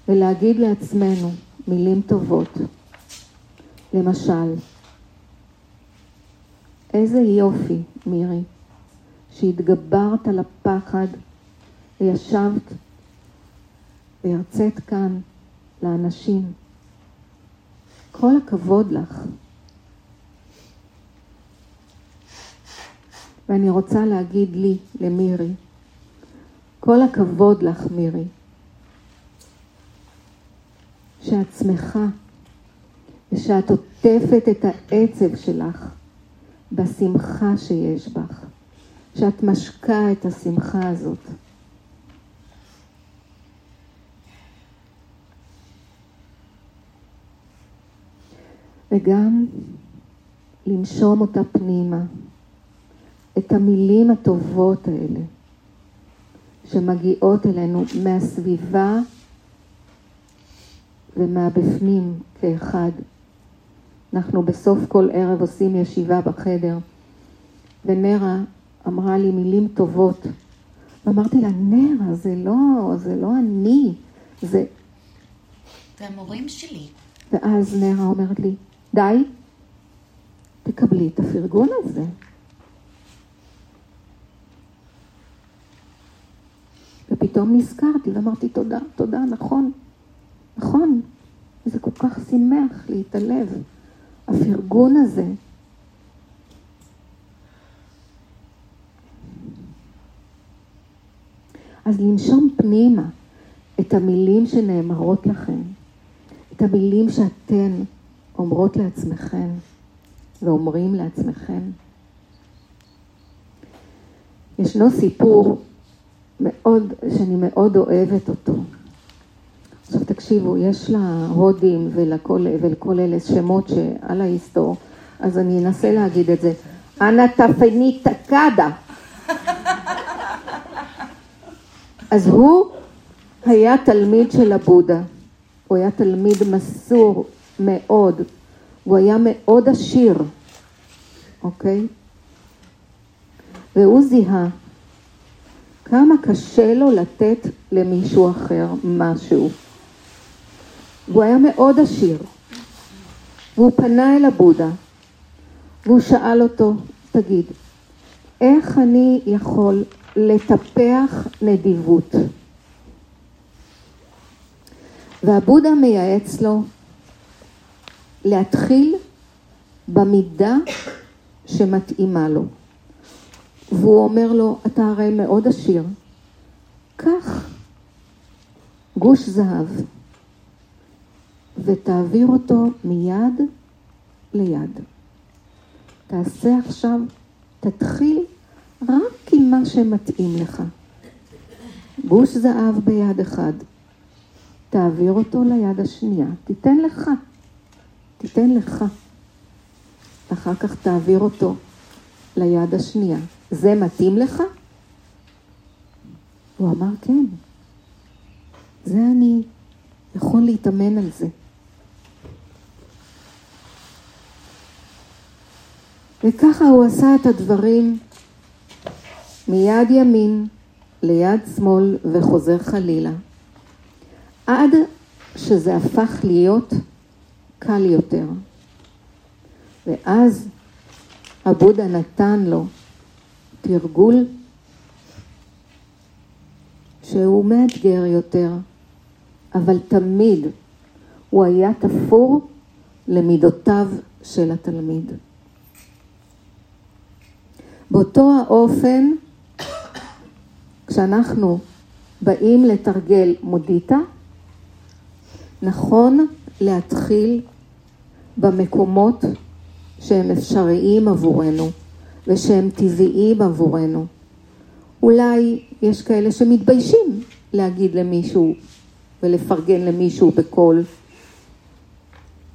ולהגיד לעצמנו מילים טובות. למשל, איזה יופי, מירי, שהתגברת על הפחד וישבת וירצית כאן לאנשים. כל הכבוד לך. ואני רוצה להגיד לי, למירי, כל הכבוד לך, מירי, שאת שמחה ושאת עוטפת את העצב שלך בשמחה שיש בך, שאת משקה את השמחה הזאת. וגם לנשום אותה פנימה, את המילים הטובות האלה שמגיעות אלינו מהסביבה ומהבפנים כאחד. אנחנו בסוף כל ערב עושים ישיבה בחדר, ונרה אמרה לי מילים טובות. ואמרתי לה, נרה, זה לא, זה לא אני, זה... זה המורים שלי. ואז נרה אומרת לי, די, תקבלי את הפרגון הזה. ופתאום נזכרתי ואמרתי, תודה, תודה, נכון, נכון. זה כל כך שימח הלב. הפרגון הזה. אז לנשום פנימה את המילים שנאמרות לכם, את המילים שאתן אומרות לעצמכם ואומרים לעצמכם. ישנו סיפור מאוד, שאני מאוד אוהבת אותו. עכשיו תקשיבו, יש להודים ולכל, ולכל אלה שמות שעל ההיסטור, אז אני אנסה להגיד את זה. אנא תפני תקדה. אז הוא היה תלמיד של הבודה. הוא היה תלמיד מסור מאוד. הוא היה מאוד עשיר, אוקיי? והוא זיהה כמה קשה לו לתת למישהו אחר משהו. והוא היה מאוד עשיר. והוא פנה אל הבודה, והוא שאל אותו, תגיד, איך אני יכול לטפח נדיבות? והבודה מייעץ לו להתחיל במידה שמתאימה לו. והוא אומר לו, אתה הרי מאוד עשיר, קח גוש זהב ותעביר אותו מיד ליד. תעשה עכשיו, תתחיל רק עם מה שמתאים לך. גוש זהב ביד אחד, תעביר אותו ליד השנייה, תיתן לך. תיתן לך. אחר כך תעביר אותו ליד השנייה. זה מתאים לך? הוא אמר, כן. זה אני יכול להתאמן על זה. וככה הוא עשה את הדברים מיד ימין ליד שמאל וחוזר חלילה, עד שזה הפך להיות קל יותר. ואז הבודה נתן לו תרגול שהוא מאתגר יותר, אבל תמיד הוא היה תפור למידותיו של התלמיד. באותו האופן, כשאנחנו באים לתרגל מודיטה, נכון להתחיל במקומות שהם אפשריים עבורנו ושהם טבעיים עבורנו. אולי יש כאלה שמתביישים להגיד למישהו ולפרגן למישהו בקול.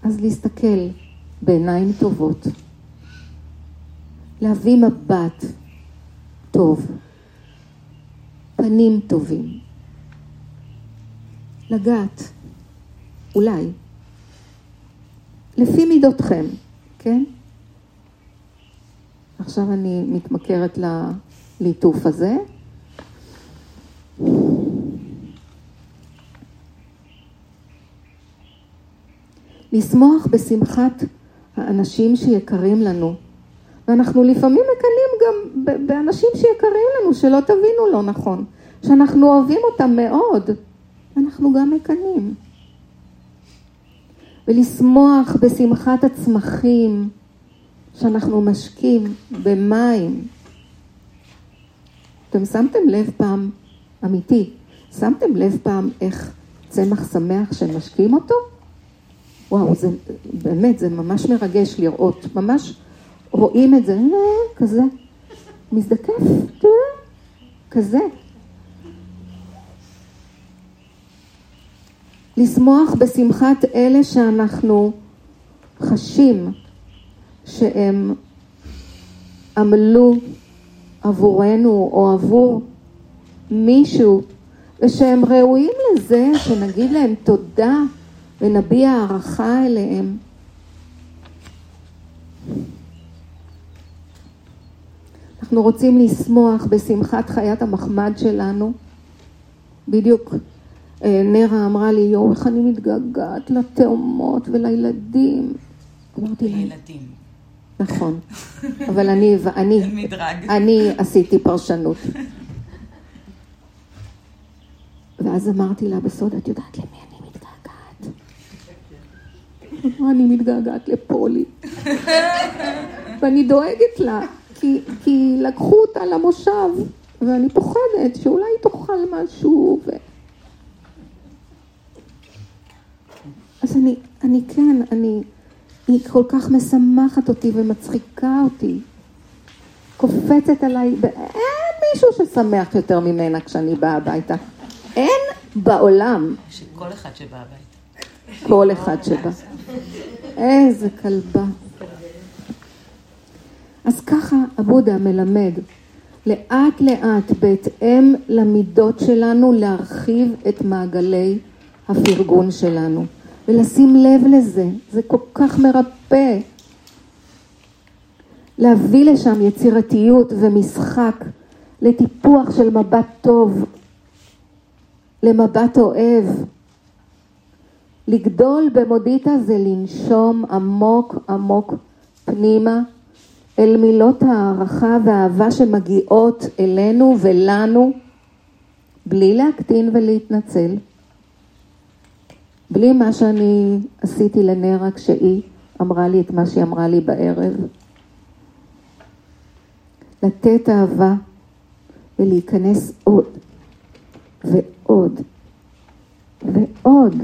אז להסתכל בעיניים טובות, להביא מבט טוב, פנים טובים, לגעת, אולי, לפי מידותכם, כן? עכשיו אני מתמכרת לליטוף הזה. לשמוח בשמחת האנשים שיקרים לנו. ואנחנו לפעמים מקנאים גם באנשים שיקרים לנו, שלא תבינו לא נכון, שאנחנו אוהבים אותם מאוד, אנחנו גם מקנאים. ולשמוח בשמחת הצמחים שאנחנו משקים במים. אתם שמתם לב פעם, אמיתי, שמתם לב פעם איך צמח שמח שמשקים אותו? וואו, זה באמת, זה ממש מרגש לראות, ממש רואים את זה, אה, כזה, מזדקף, כזה. לשמוח בשמחת אלה שאנחנו חשים שהם עמלו עבורנו או עבור מישהו ושהם ראויים לזה שנגיד להם תודה ונביע הערכה אליהם. אנחנו רוצים לשמוח בשמחת חיית המחמד שלנו. בדיוק נרה אמרה לי, יואו, איך אני מתגעגעת לתאומות ולילדים. אמרתי להם... לילדים. נכון, אבל אני, אני, אני עשיתי פרשנות. ואז אמרתי לה בסוד, את יודעת למי אני מתגעגעת? אני מתגעגעת לפולי. ואני דואגת לה. כי, כי לקחו אותה למושב, ואני פוחדת שאולי היא תאכל משהו. ו... אז אני, אני כן, אני, היא כל כך משמחת אותי ומצחיקה אותי. קופצת עליי, אין מישהו ששמח יותר ממנה כשאני באה הביתה. אין בעולם. שכל אחד שבא הביתה. כל אחד שבא. איזה כלבה. אז ככה הבודה מלמד, לאט לאט בהתאם למידות שלנו להרחיב את מעגלי הפרגון שלנו ולשים לב לזה, זה כל כך מרפא. להביא לשם יצירתיות ומשחק, לטיפוח של מבט טוב, למבט אוהב. לגדול במודיטה זה לנשום עמוק עמוק פנימה אל מילות הערכה והאהבה שמגיעות אלינו ולנו, בלי להקטין ולהתנצל, בלי מה שאני עשיתי לנרה כשהיא אמרה לי את מה שהיא אמרה לי בערב. לתת אהבה ולהיכנס עוד ועוד ועוד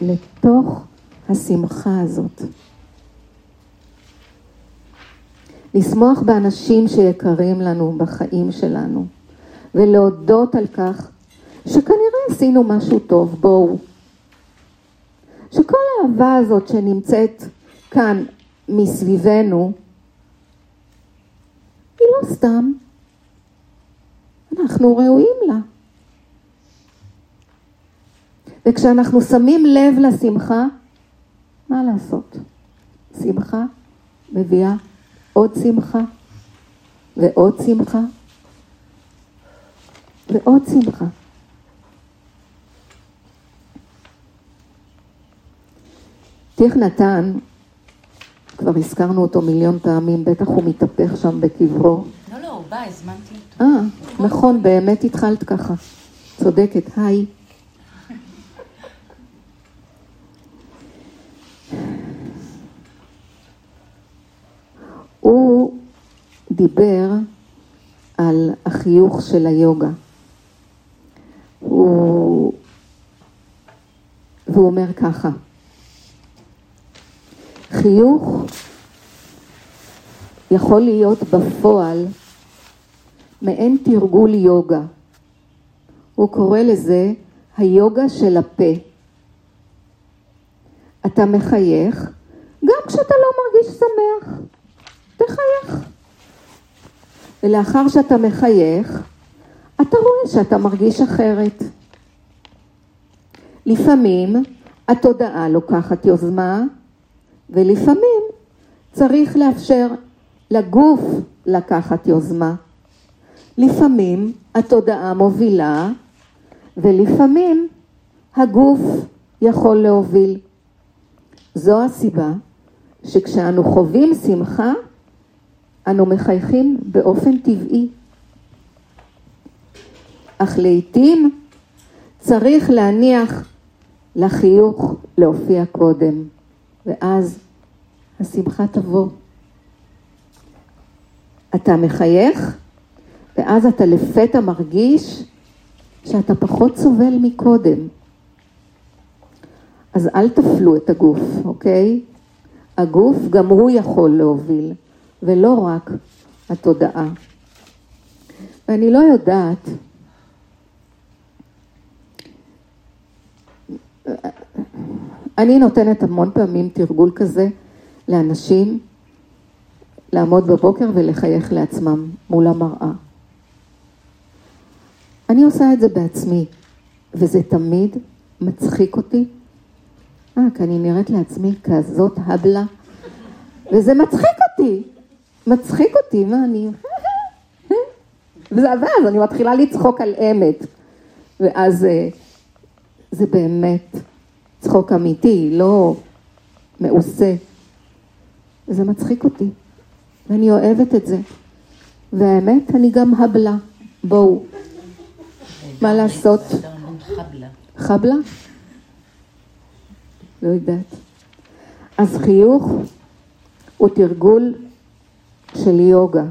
לתוך השמחה הזאת. לשמוח באנשים שיקרים לנו בחיים שלנו, ולהודות על כך שכנראה עשינו משהו טוב, בואו. שכל האהבה הזאת שנמצאת כאן מסביבנו, היא לא סתם, אנחנו ראויים לה. וכשאנחנו שמים לב לשמחה, מה לעשות? שמחה מביאה עוד שמחה ועוד שמחה ועוד שמחה. תיך נתן, כבר הזכרנו אותו מיליון פעמים, בטח הוא מתהפך שם בקברו. לא, לא, הוא בא, הזמנתי אותו. אה, נכון, באמת התחלת ככה. צודקת, היי. הוא דיבר על החיוך של היוגה. הוא... והוא אומר ככה, חיוך יכול להיות בפועל מעין תרגול יוגה. הוא קורא לזה היוגה של הפה. אתה מחייך גם כשאתה לא מרגיש שמח. תחייך. ולאחר שאתה מחייך, אתה רואה שאתה מרגיש אחרת. לפעמים התודעה לוקחת יוזמה, ולפעמים צריך לאפשר לגוף לקחת יוזמה. לפעמים התודעה מובילה, ולפעמים הגוף יכול להוביל. זו הסיבה שכשאנו חווים שמחה, אנו מחייכים באופן טבעי. אך לעתים צריך להניח לחיוך להופיע קודם, ואז השמחה תבוא. אתה מחייך, ואז אתה לפתע מרגיש שאתה פחות סובל מקודם. אז אל תפלו את הגוף, אוקיי? הגוף גם הוא יכול להוביל. ולא רק התודעה. ואני לא יודעת, אני נותנת המון פעמים תרגול כזה לאנשים לעמוד בבוקר ולחייך לעצמם מול המראה. אני עושה את זה בעצמי, וזה תמיד מצחיק אותי. אה, כי אני נראית לעצמי כזאת הבלה, וזה מצחיק אותי. מצחיק אותי, מה אני... וזה עבד, אני מתחילה לצחוק על אמת. ואז אה, זה באמת צחוק אמיתי, לא מעושה. וזה מצחיק אותי, ואני אוהבת את זה. והאמת, אני גם הבלה. בואו. מה לעשות? חבלה? לא יודעת. אז חיוך הוא תרגול של יוגה.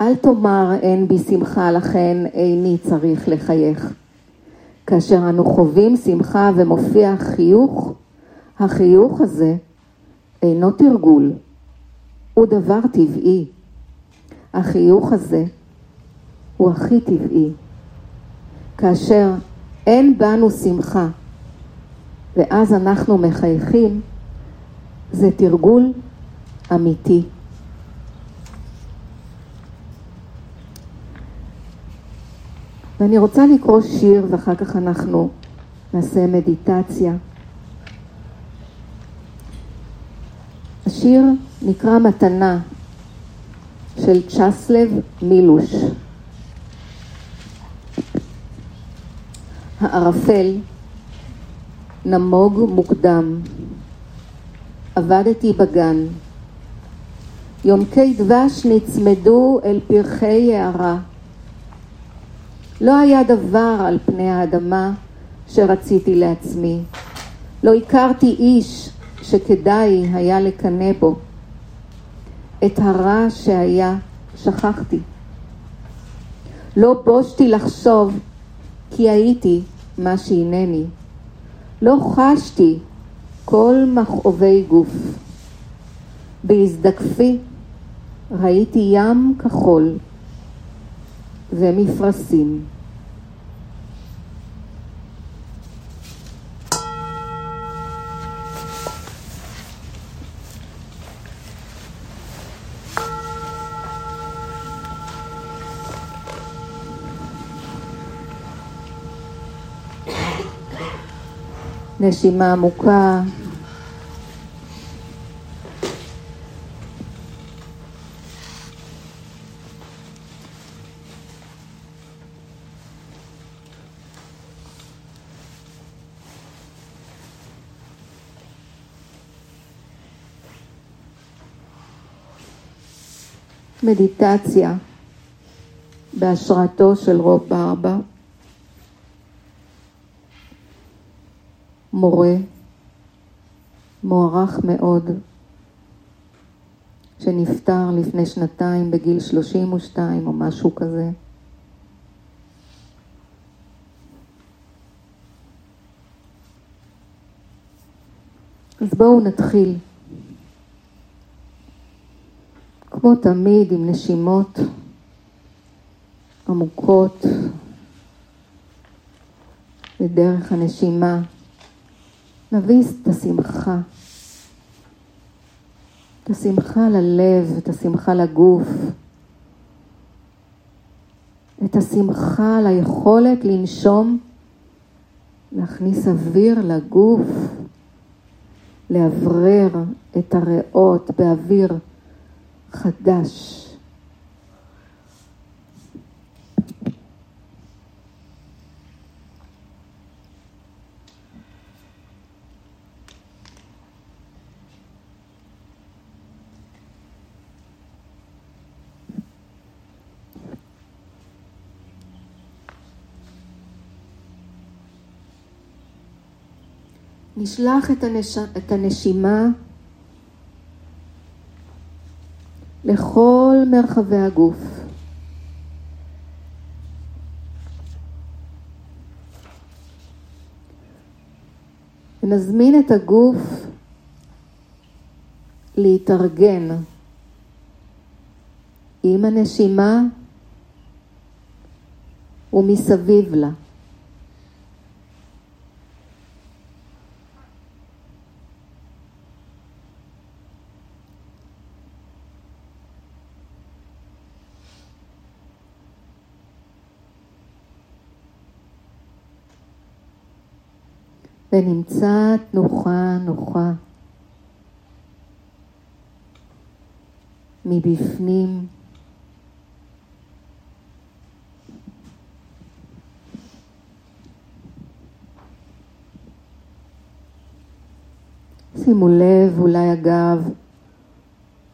אל תאמר אין בי שמחה לכן איני צריך לחייך. כאשר אנו חווים שמחה ומופיע חיוך, החיוך הזה אינו תרגול, הוא דבר טבעי. החיוך הזה הוא הכי טבעי. כאשר אין בנו שמחה ואז אנחנו מחייכים, זה תרגול אמיתי. ואני רוצה לקרוא שיר ואחר כך אנחנו נעשה מדיטציה. השיר נקרא מתנה של צ'סלב מילוש. הערפל נמוג מוקדם, עבדתי בגן, יונקי דבש נצמדו אל פרחי הערה. לא היה דבר על פני האדמה שרציתי לעצמי. לא הכרתי איש שכדאי היה לקנא בו. את הרע שהיה שכחתי. לא בושתי לחשוב כי הייתי מה שהנני. לא חשתי כל מכאובי גוף. בהזדקפי ראיתי ים כחול ומפרשים. נשימה עמוקה מדיטציה בהשראתו של רוב ברבה, מורה מוערך מאוד, שנפטר לפני שנתיים בגיל 32 או משהו כזה. אז בואו נתחיל. כמו תמיד עם נשימות עמוקות לדרך הנשימה. נביס את השמחה, את השמחה ללב, את השמחה לגוף, את השמחה ליכולת לנשום, להכניס אוויר לגוף, לאוורר את הריאות באוויר חדש. נשלח את, הנש... את הנשימה לכל מרחבי הגוף. ונזמין את הגוף להתארגן עם הנשימה ומסביב לה. ונמצא תנוחה נוחה מבפנים. שימו לב, אולי הגב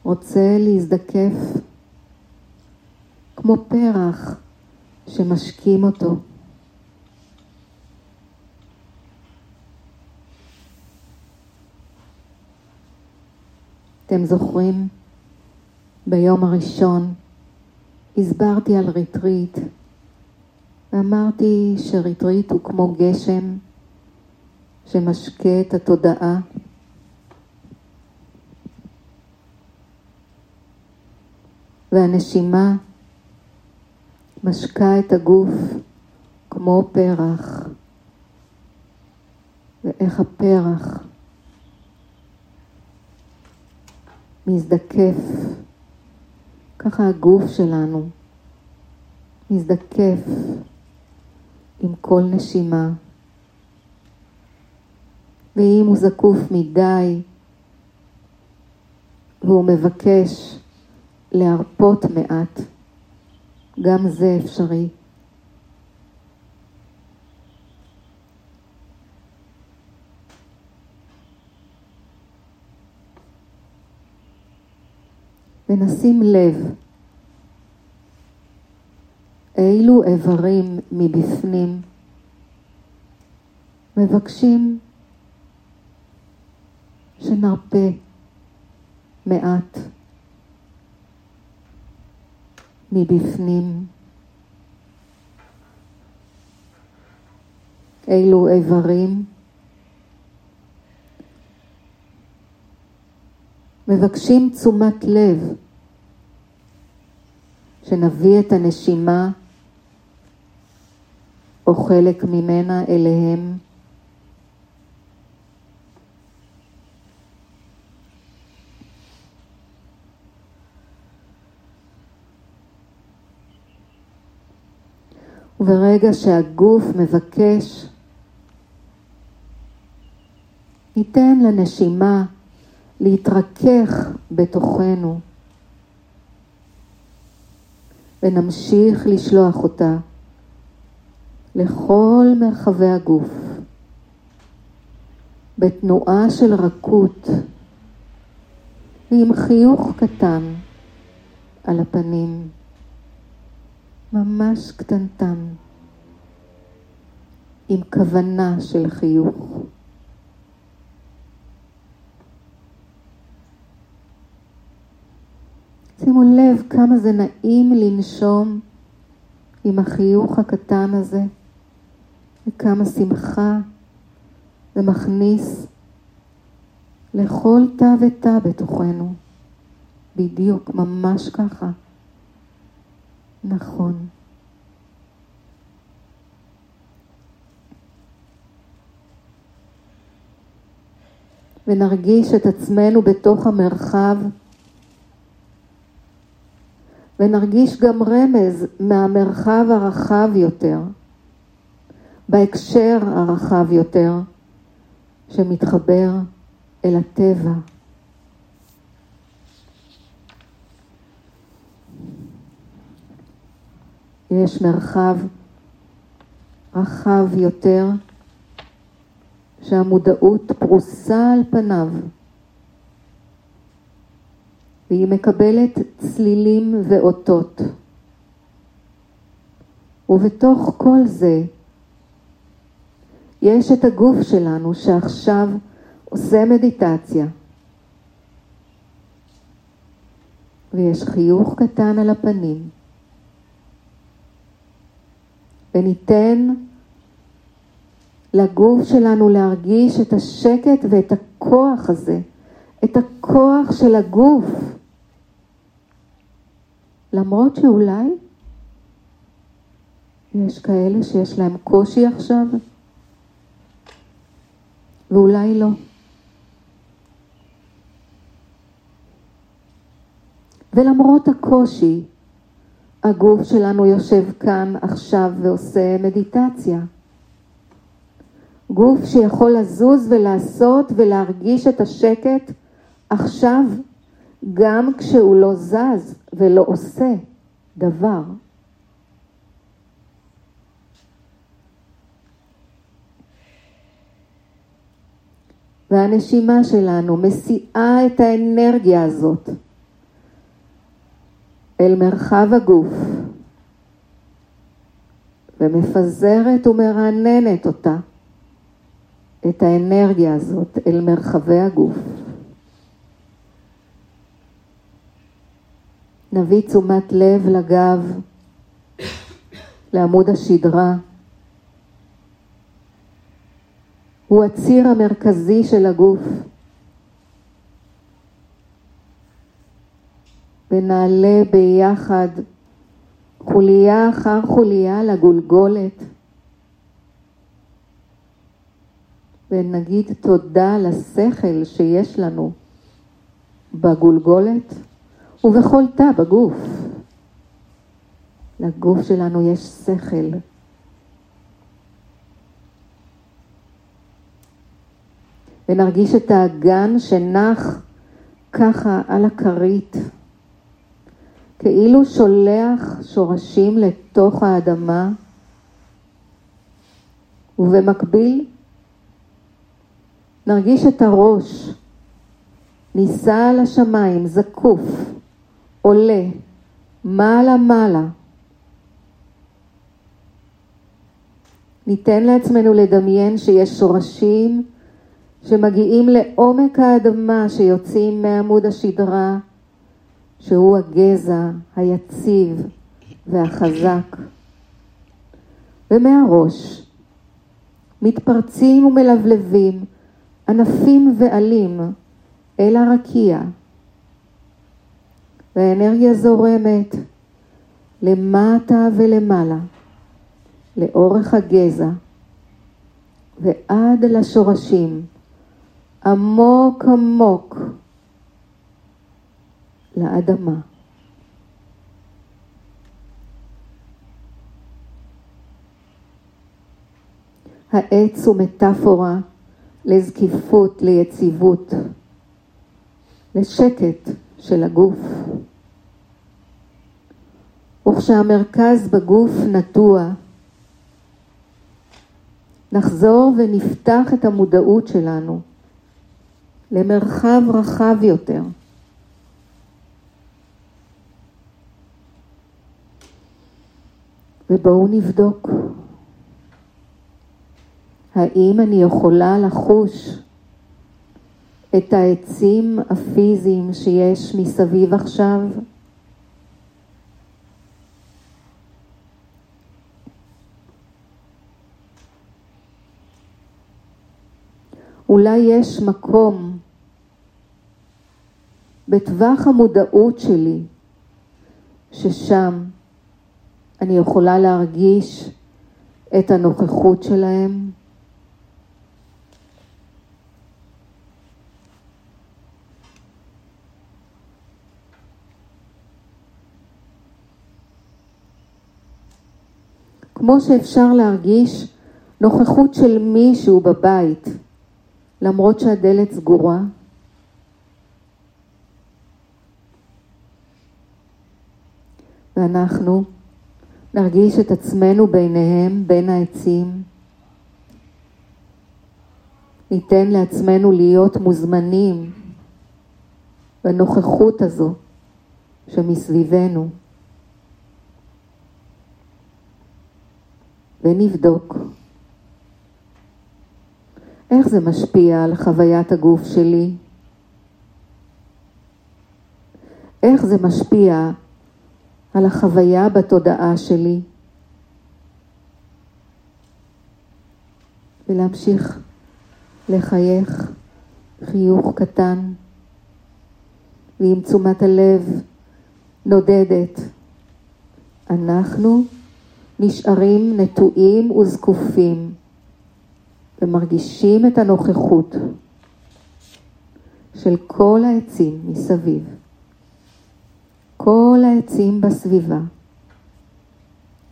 רוצה להזדקף כמו פרח שמשקים אותו. אתם זוכרים? ביום הראשון הסברתי על ריטריט ואמרתי שריטריט הוא כמו גשם שמשקה את התודעה. והנשימה משקה את הגוף כמו פרח. ואיך הפרח מזדקף, ככה הגוף שלנו מזדקף עם כל נשימה. ואם הוא זקוף מדי והוא מבקש להרפות מעט, גם זה אפשרי. ונשים לב אילו איברים מבפנים מבקשים שנרפה מעט מבפנים. אילו איברים מבקשים תשומת לב, שנביא את הנשימה או חלק ממנה אליהם. וברגע שהגוף מבקש ניתן לנשימה להתרכך בתוכנו. ונמשיך לשלוח אותה לכל מרחבי הגוף. בתנועה של רכות ועם חיוך קטן על הפנים, ממש קטנטן, עם כוונה של חיוך. שימו לב כמה זה נעים לנשום עם החיוך הקטן הזה, וכמה שמחה זה מכניס לכל תא ותא בתוכנו. בדיוק, ממש ככה. נכון. ונרגיש את עצמנו בתוך המרחב ונרגיש גם רמז מהמרחב הרחב יותר, בהקשר הרחב יותר, שמתחבר אל הטבע. יש מרחב רחב יותר שהמודעות פרוסה על פניו. והיא מקבלת צלילים ואותות. ובתוך כל זה יש את הגוף שלנו שעכשיו עושה מדיטציה. ויש חיוך קטן על הפנים. וניתן לגוף שלנו להרגיש את השקט ואת הכוח הזה, את הכוח של הגוף. למרות שאולי יש כאלה שיש להם קושי עכשיו, ואולי לא. ולמרות הקושי, הגוף שלנו יושב כאן עכשיו ועושה מדיטציה. גוף שיכול לזוז ולעשות ולהרגיש את השקט עכשיו גם כשהוא לא זז ולא עושה דבר. והנשימה שלנו מסיעה את האנרגיה הזאת אל מרחב הגוף ומפזרת ומרעננת אותה, את האנרגיה הזאת אל מרחבי הגוף. נביא תשומת לב לגב, לעמוד השדרה. הוא הציר המרכזי של הגוף. ונעלה ביחד חוליה אחר חוליה לגולגולת. ונגיד תודה לשכל שיש לנו בגולגולת. ובכל תא בגוף. לגוף שלנו יש שכל. ונרגיש את האגן שנח ככה על הכרית, כאילו שולח שורשים לתוך האדמה, ובמקביל נרגיש את הראש נישא על השמיים, זקוף, עולה מעלה מעלה. ניתן לעצמנו לדמיין שיש שורשים שמגיעים לעומק האדמה, שיוצאים מעמוד השדרה, שהוא הגזע היציב והחזק. ומהראש מתפרצים ומלבלבים ענפים ועלים אל הרקיע. והאנרגיה זורמת למטה ולמעלה, לאורך הגזע ועד לשורשים, עמוק עמוק לאדמה. העץ הוא מטאפורה לזקיפות, ליציבות, לשקט של הגוף. וכשהמרכז בגוף נטוע, נחזור ונפתח את המודעות שלנו למרחב רחב יותר. ובואו נבדוק. האם אני יכולה לחוש את העצים הפיזיים שיש מסביב עכשיו? אולי יש מקום בטווח המודעות שלי, ששם אני יכולה להרגיש את הנוכחות שלהם. כמו שאפשר להרגיש נוכחות של מישהו בבית, למרות שהדלת סגורה. ואנחנו נרגיש את עצמנו ביניהם, בין העצים. ניתן לעצמנו להיות מוזמנים בנוכחות הזו שמסביבנו. ונבדוק איך זה משפיע על חוויית הגוף שלי, איך זה משפיע על החוויה בתודעה שלי, ולהמשיך לחייך חיוך קטן, ועם תשומת הלב נודדת. אנחנו נשארים נטועים וזקופים ומרגישים את הנוכחות של כל העצים מסביב. כל העצים בסביבה,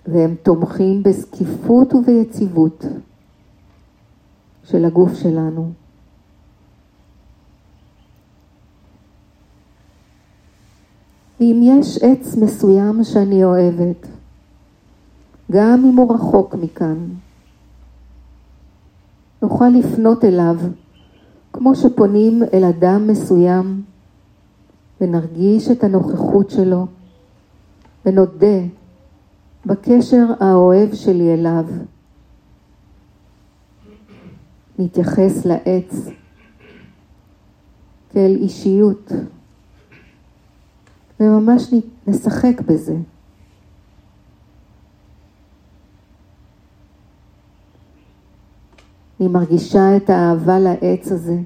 והם תומכים בזקיפות וביציבות של הגוף שלנו. ואם יש עץ מסוים שאני אוהבת, גם אם הוא רחוק מכאן, נוכל לפנות אליו כמו שפונים אל אדם מסוים ונרגיש את הנוכחות שלו ונודה בקשר האוהב שלי אליו. נתייחס לעץ כאל אישיות וממש נשחק בזה. אני מרגישה את האהבה לעץ הזה.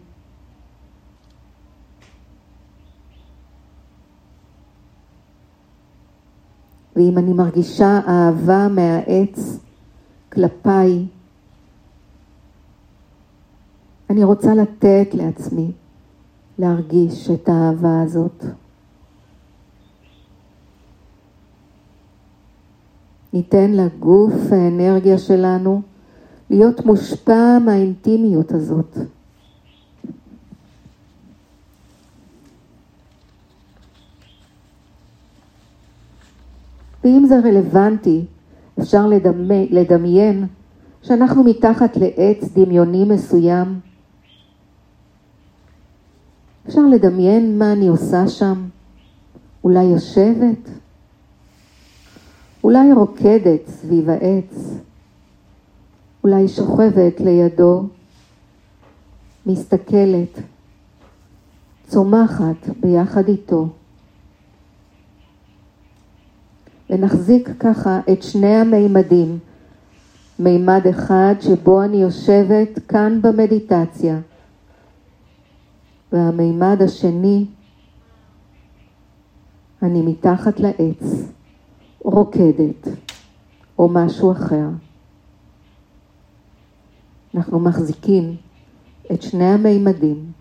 ואם אני מרגישה אהבה מהעץ כלפיי, אני רוצה לתת לעצמי להרגיש את האהבה הזאת. ניתן לגוף האנרגיה שלנו להיות מושפע מהאינטימיות הזאת. ואם זה רלוונטי, אפשר לדמי, לדמיין שאנחנו מתחת לעץ דמיוני מסוים. אפשר לדמיין מה אני עושה שם, אולי יושבת, אולי רוקדת סביב העץ. אולי שוכבת לידו, מסתכלת, צומחת ביחד איתו. ונחזיק ככה את שני המימדים, מימד אחד שבו אני יושבת כאן במדיטציה, והמימד השני, אני מתחת לעץ, רוקדת, או משהו אחר. אנחנו מחזיקים את שני המימדים.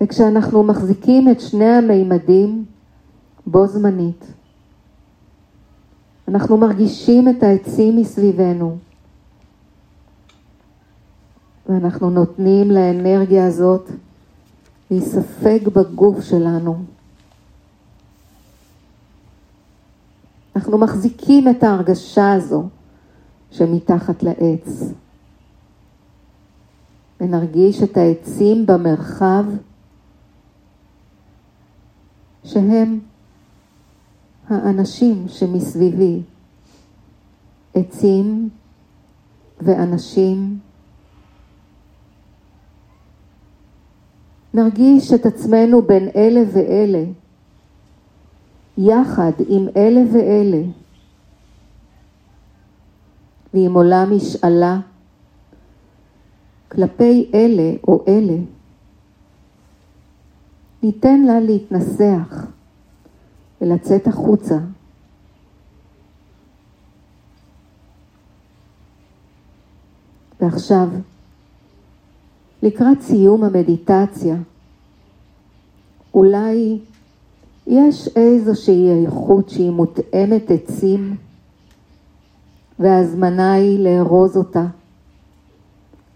וכשאנחנו מחזיקים את שני המימדים בו זמנית, אנחנו מרגישים את העצים מסביבנו, ואנחנו נותנים לאנרגיה הזאת להיספג בגוף שלנו. אנחנו מחזיקים את ההרגשה הזו שמתחת לעץ. ונרגיש את העצים במרחב שהם האנשים שמסביבי, עצים ואנשים. נרגיש את עצמנו בין אלה ואלה, יחד עם אלה ואלה, ועם עולם משאלה כלפי אלה או אלה. ניתן לה להתנסח ולצאת החוצה. ועכשיו, לקראת סיום המדיטציה, אולי יש איזושהי איכות שהיא מותאמת עצים, וההזמנה היא לארוז אותה.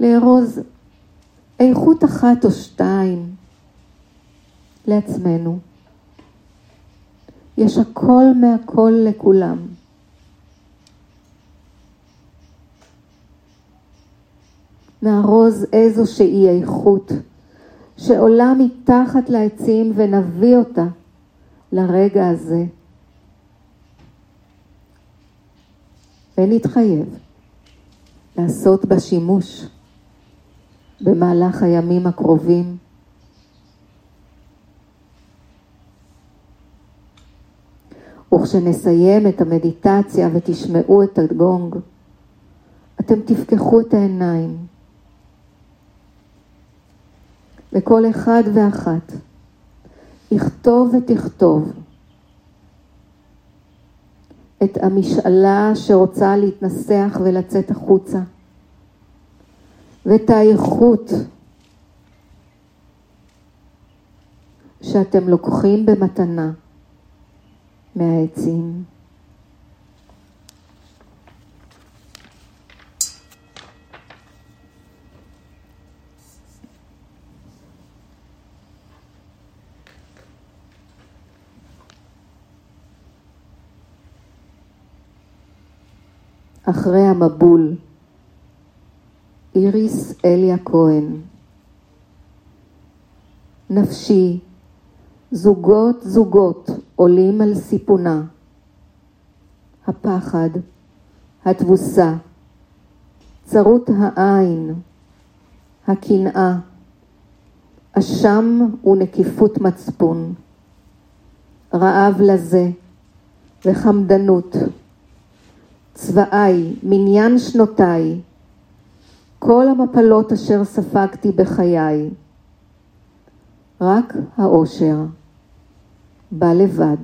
לארוז איכות אחת או שתיים לעצמנו. יש הכל מהכל לכולם. נארוז איזושהי איכות שעולה מתחת לעצים ונביא אותה לרגע הזה. ונתחייב לעשות בה שימוש במהלך הימים הקרובים. וכשנסיים את המדיטציה ותשמעו את הגונג, אתם תפקחו את העיניים. לכל אחד ואחת, יכתוב ותכתוב את המשאלה שרוצה להתנסח ולצאת החוצה, ואת האיכות שאתם לוקחים במתנה. מהעצים. אחרי המבול, איריס אליה כהן. נפשי. זוגות זוגות עולים על סיפונה. הפחד, התבוסה, צרות העין, הקנאה, אשם ונקיפות מצפון, רעב לזה. וחמדנות, צבאי, מניין שנותיי, כל המפלות אשר ספגתי בחיי, רק האושר. בא לבד.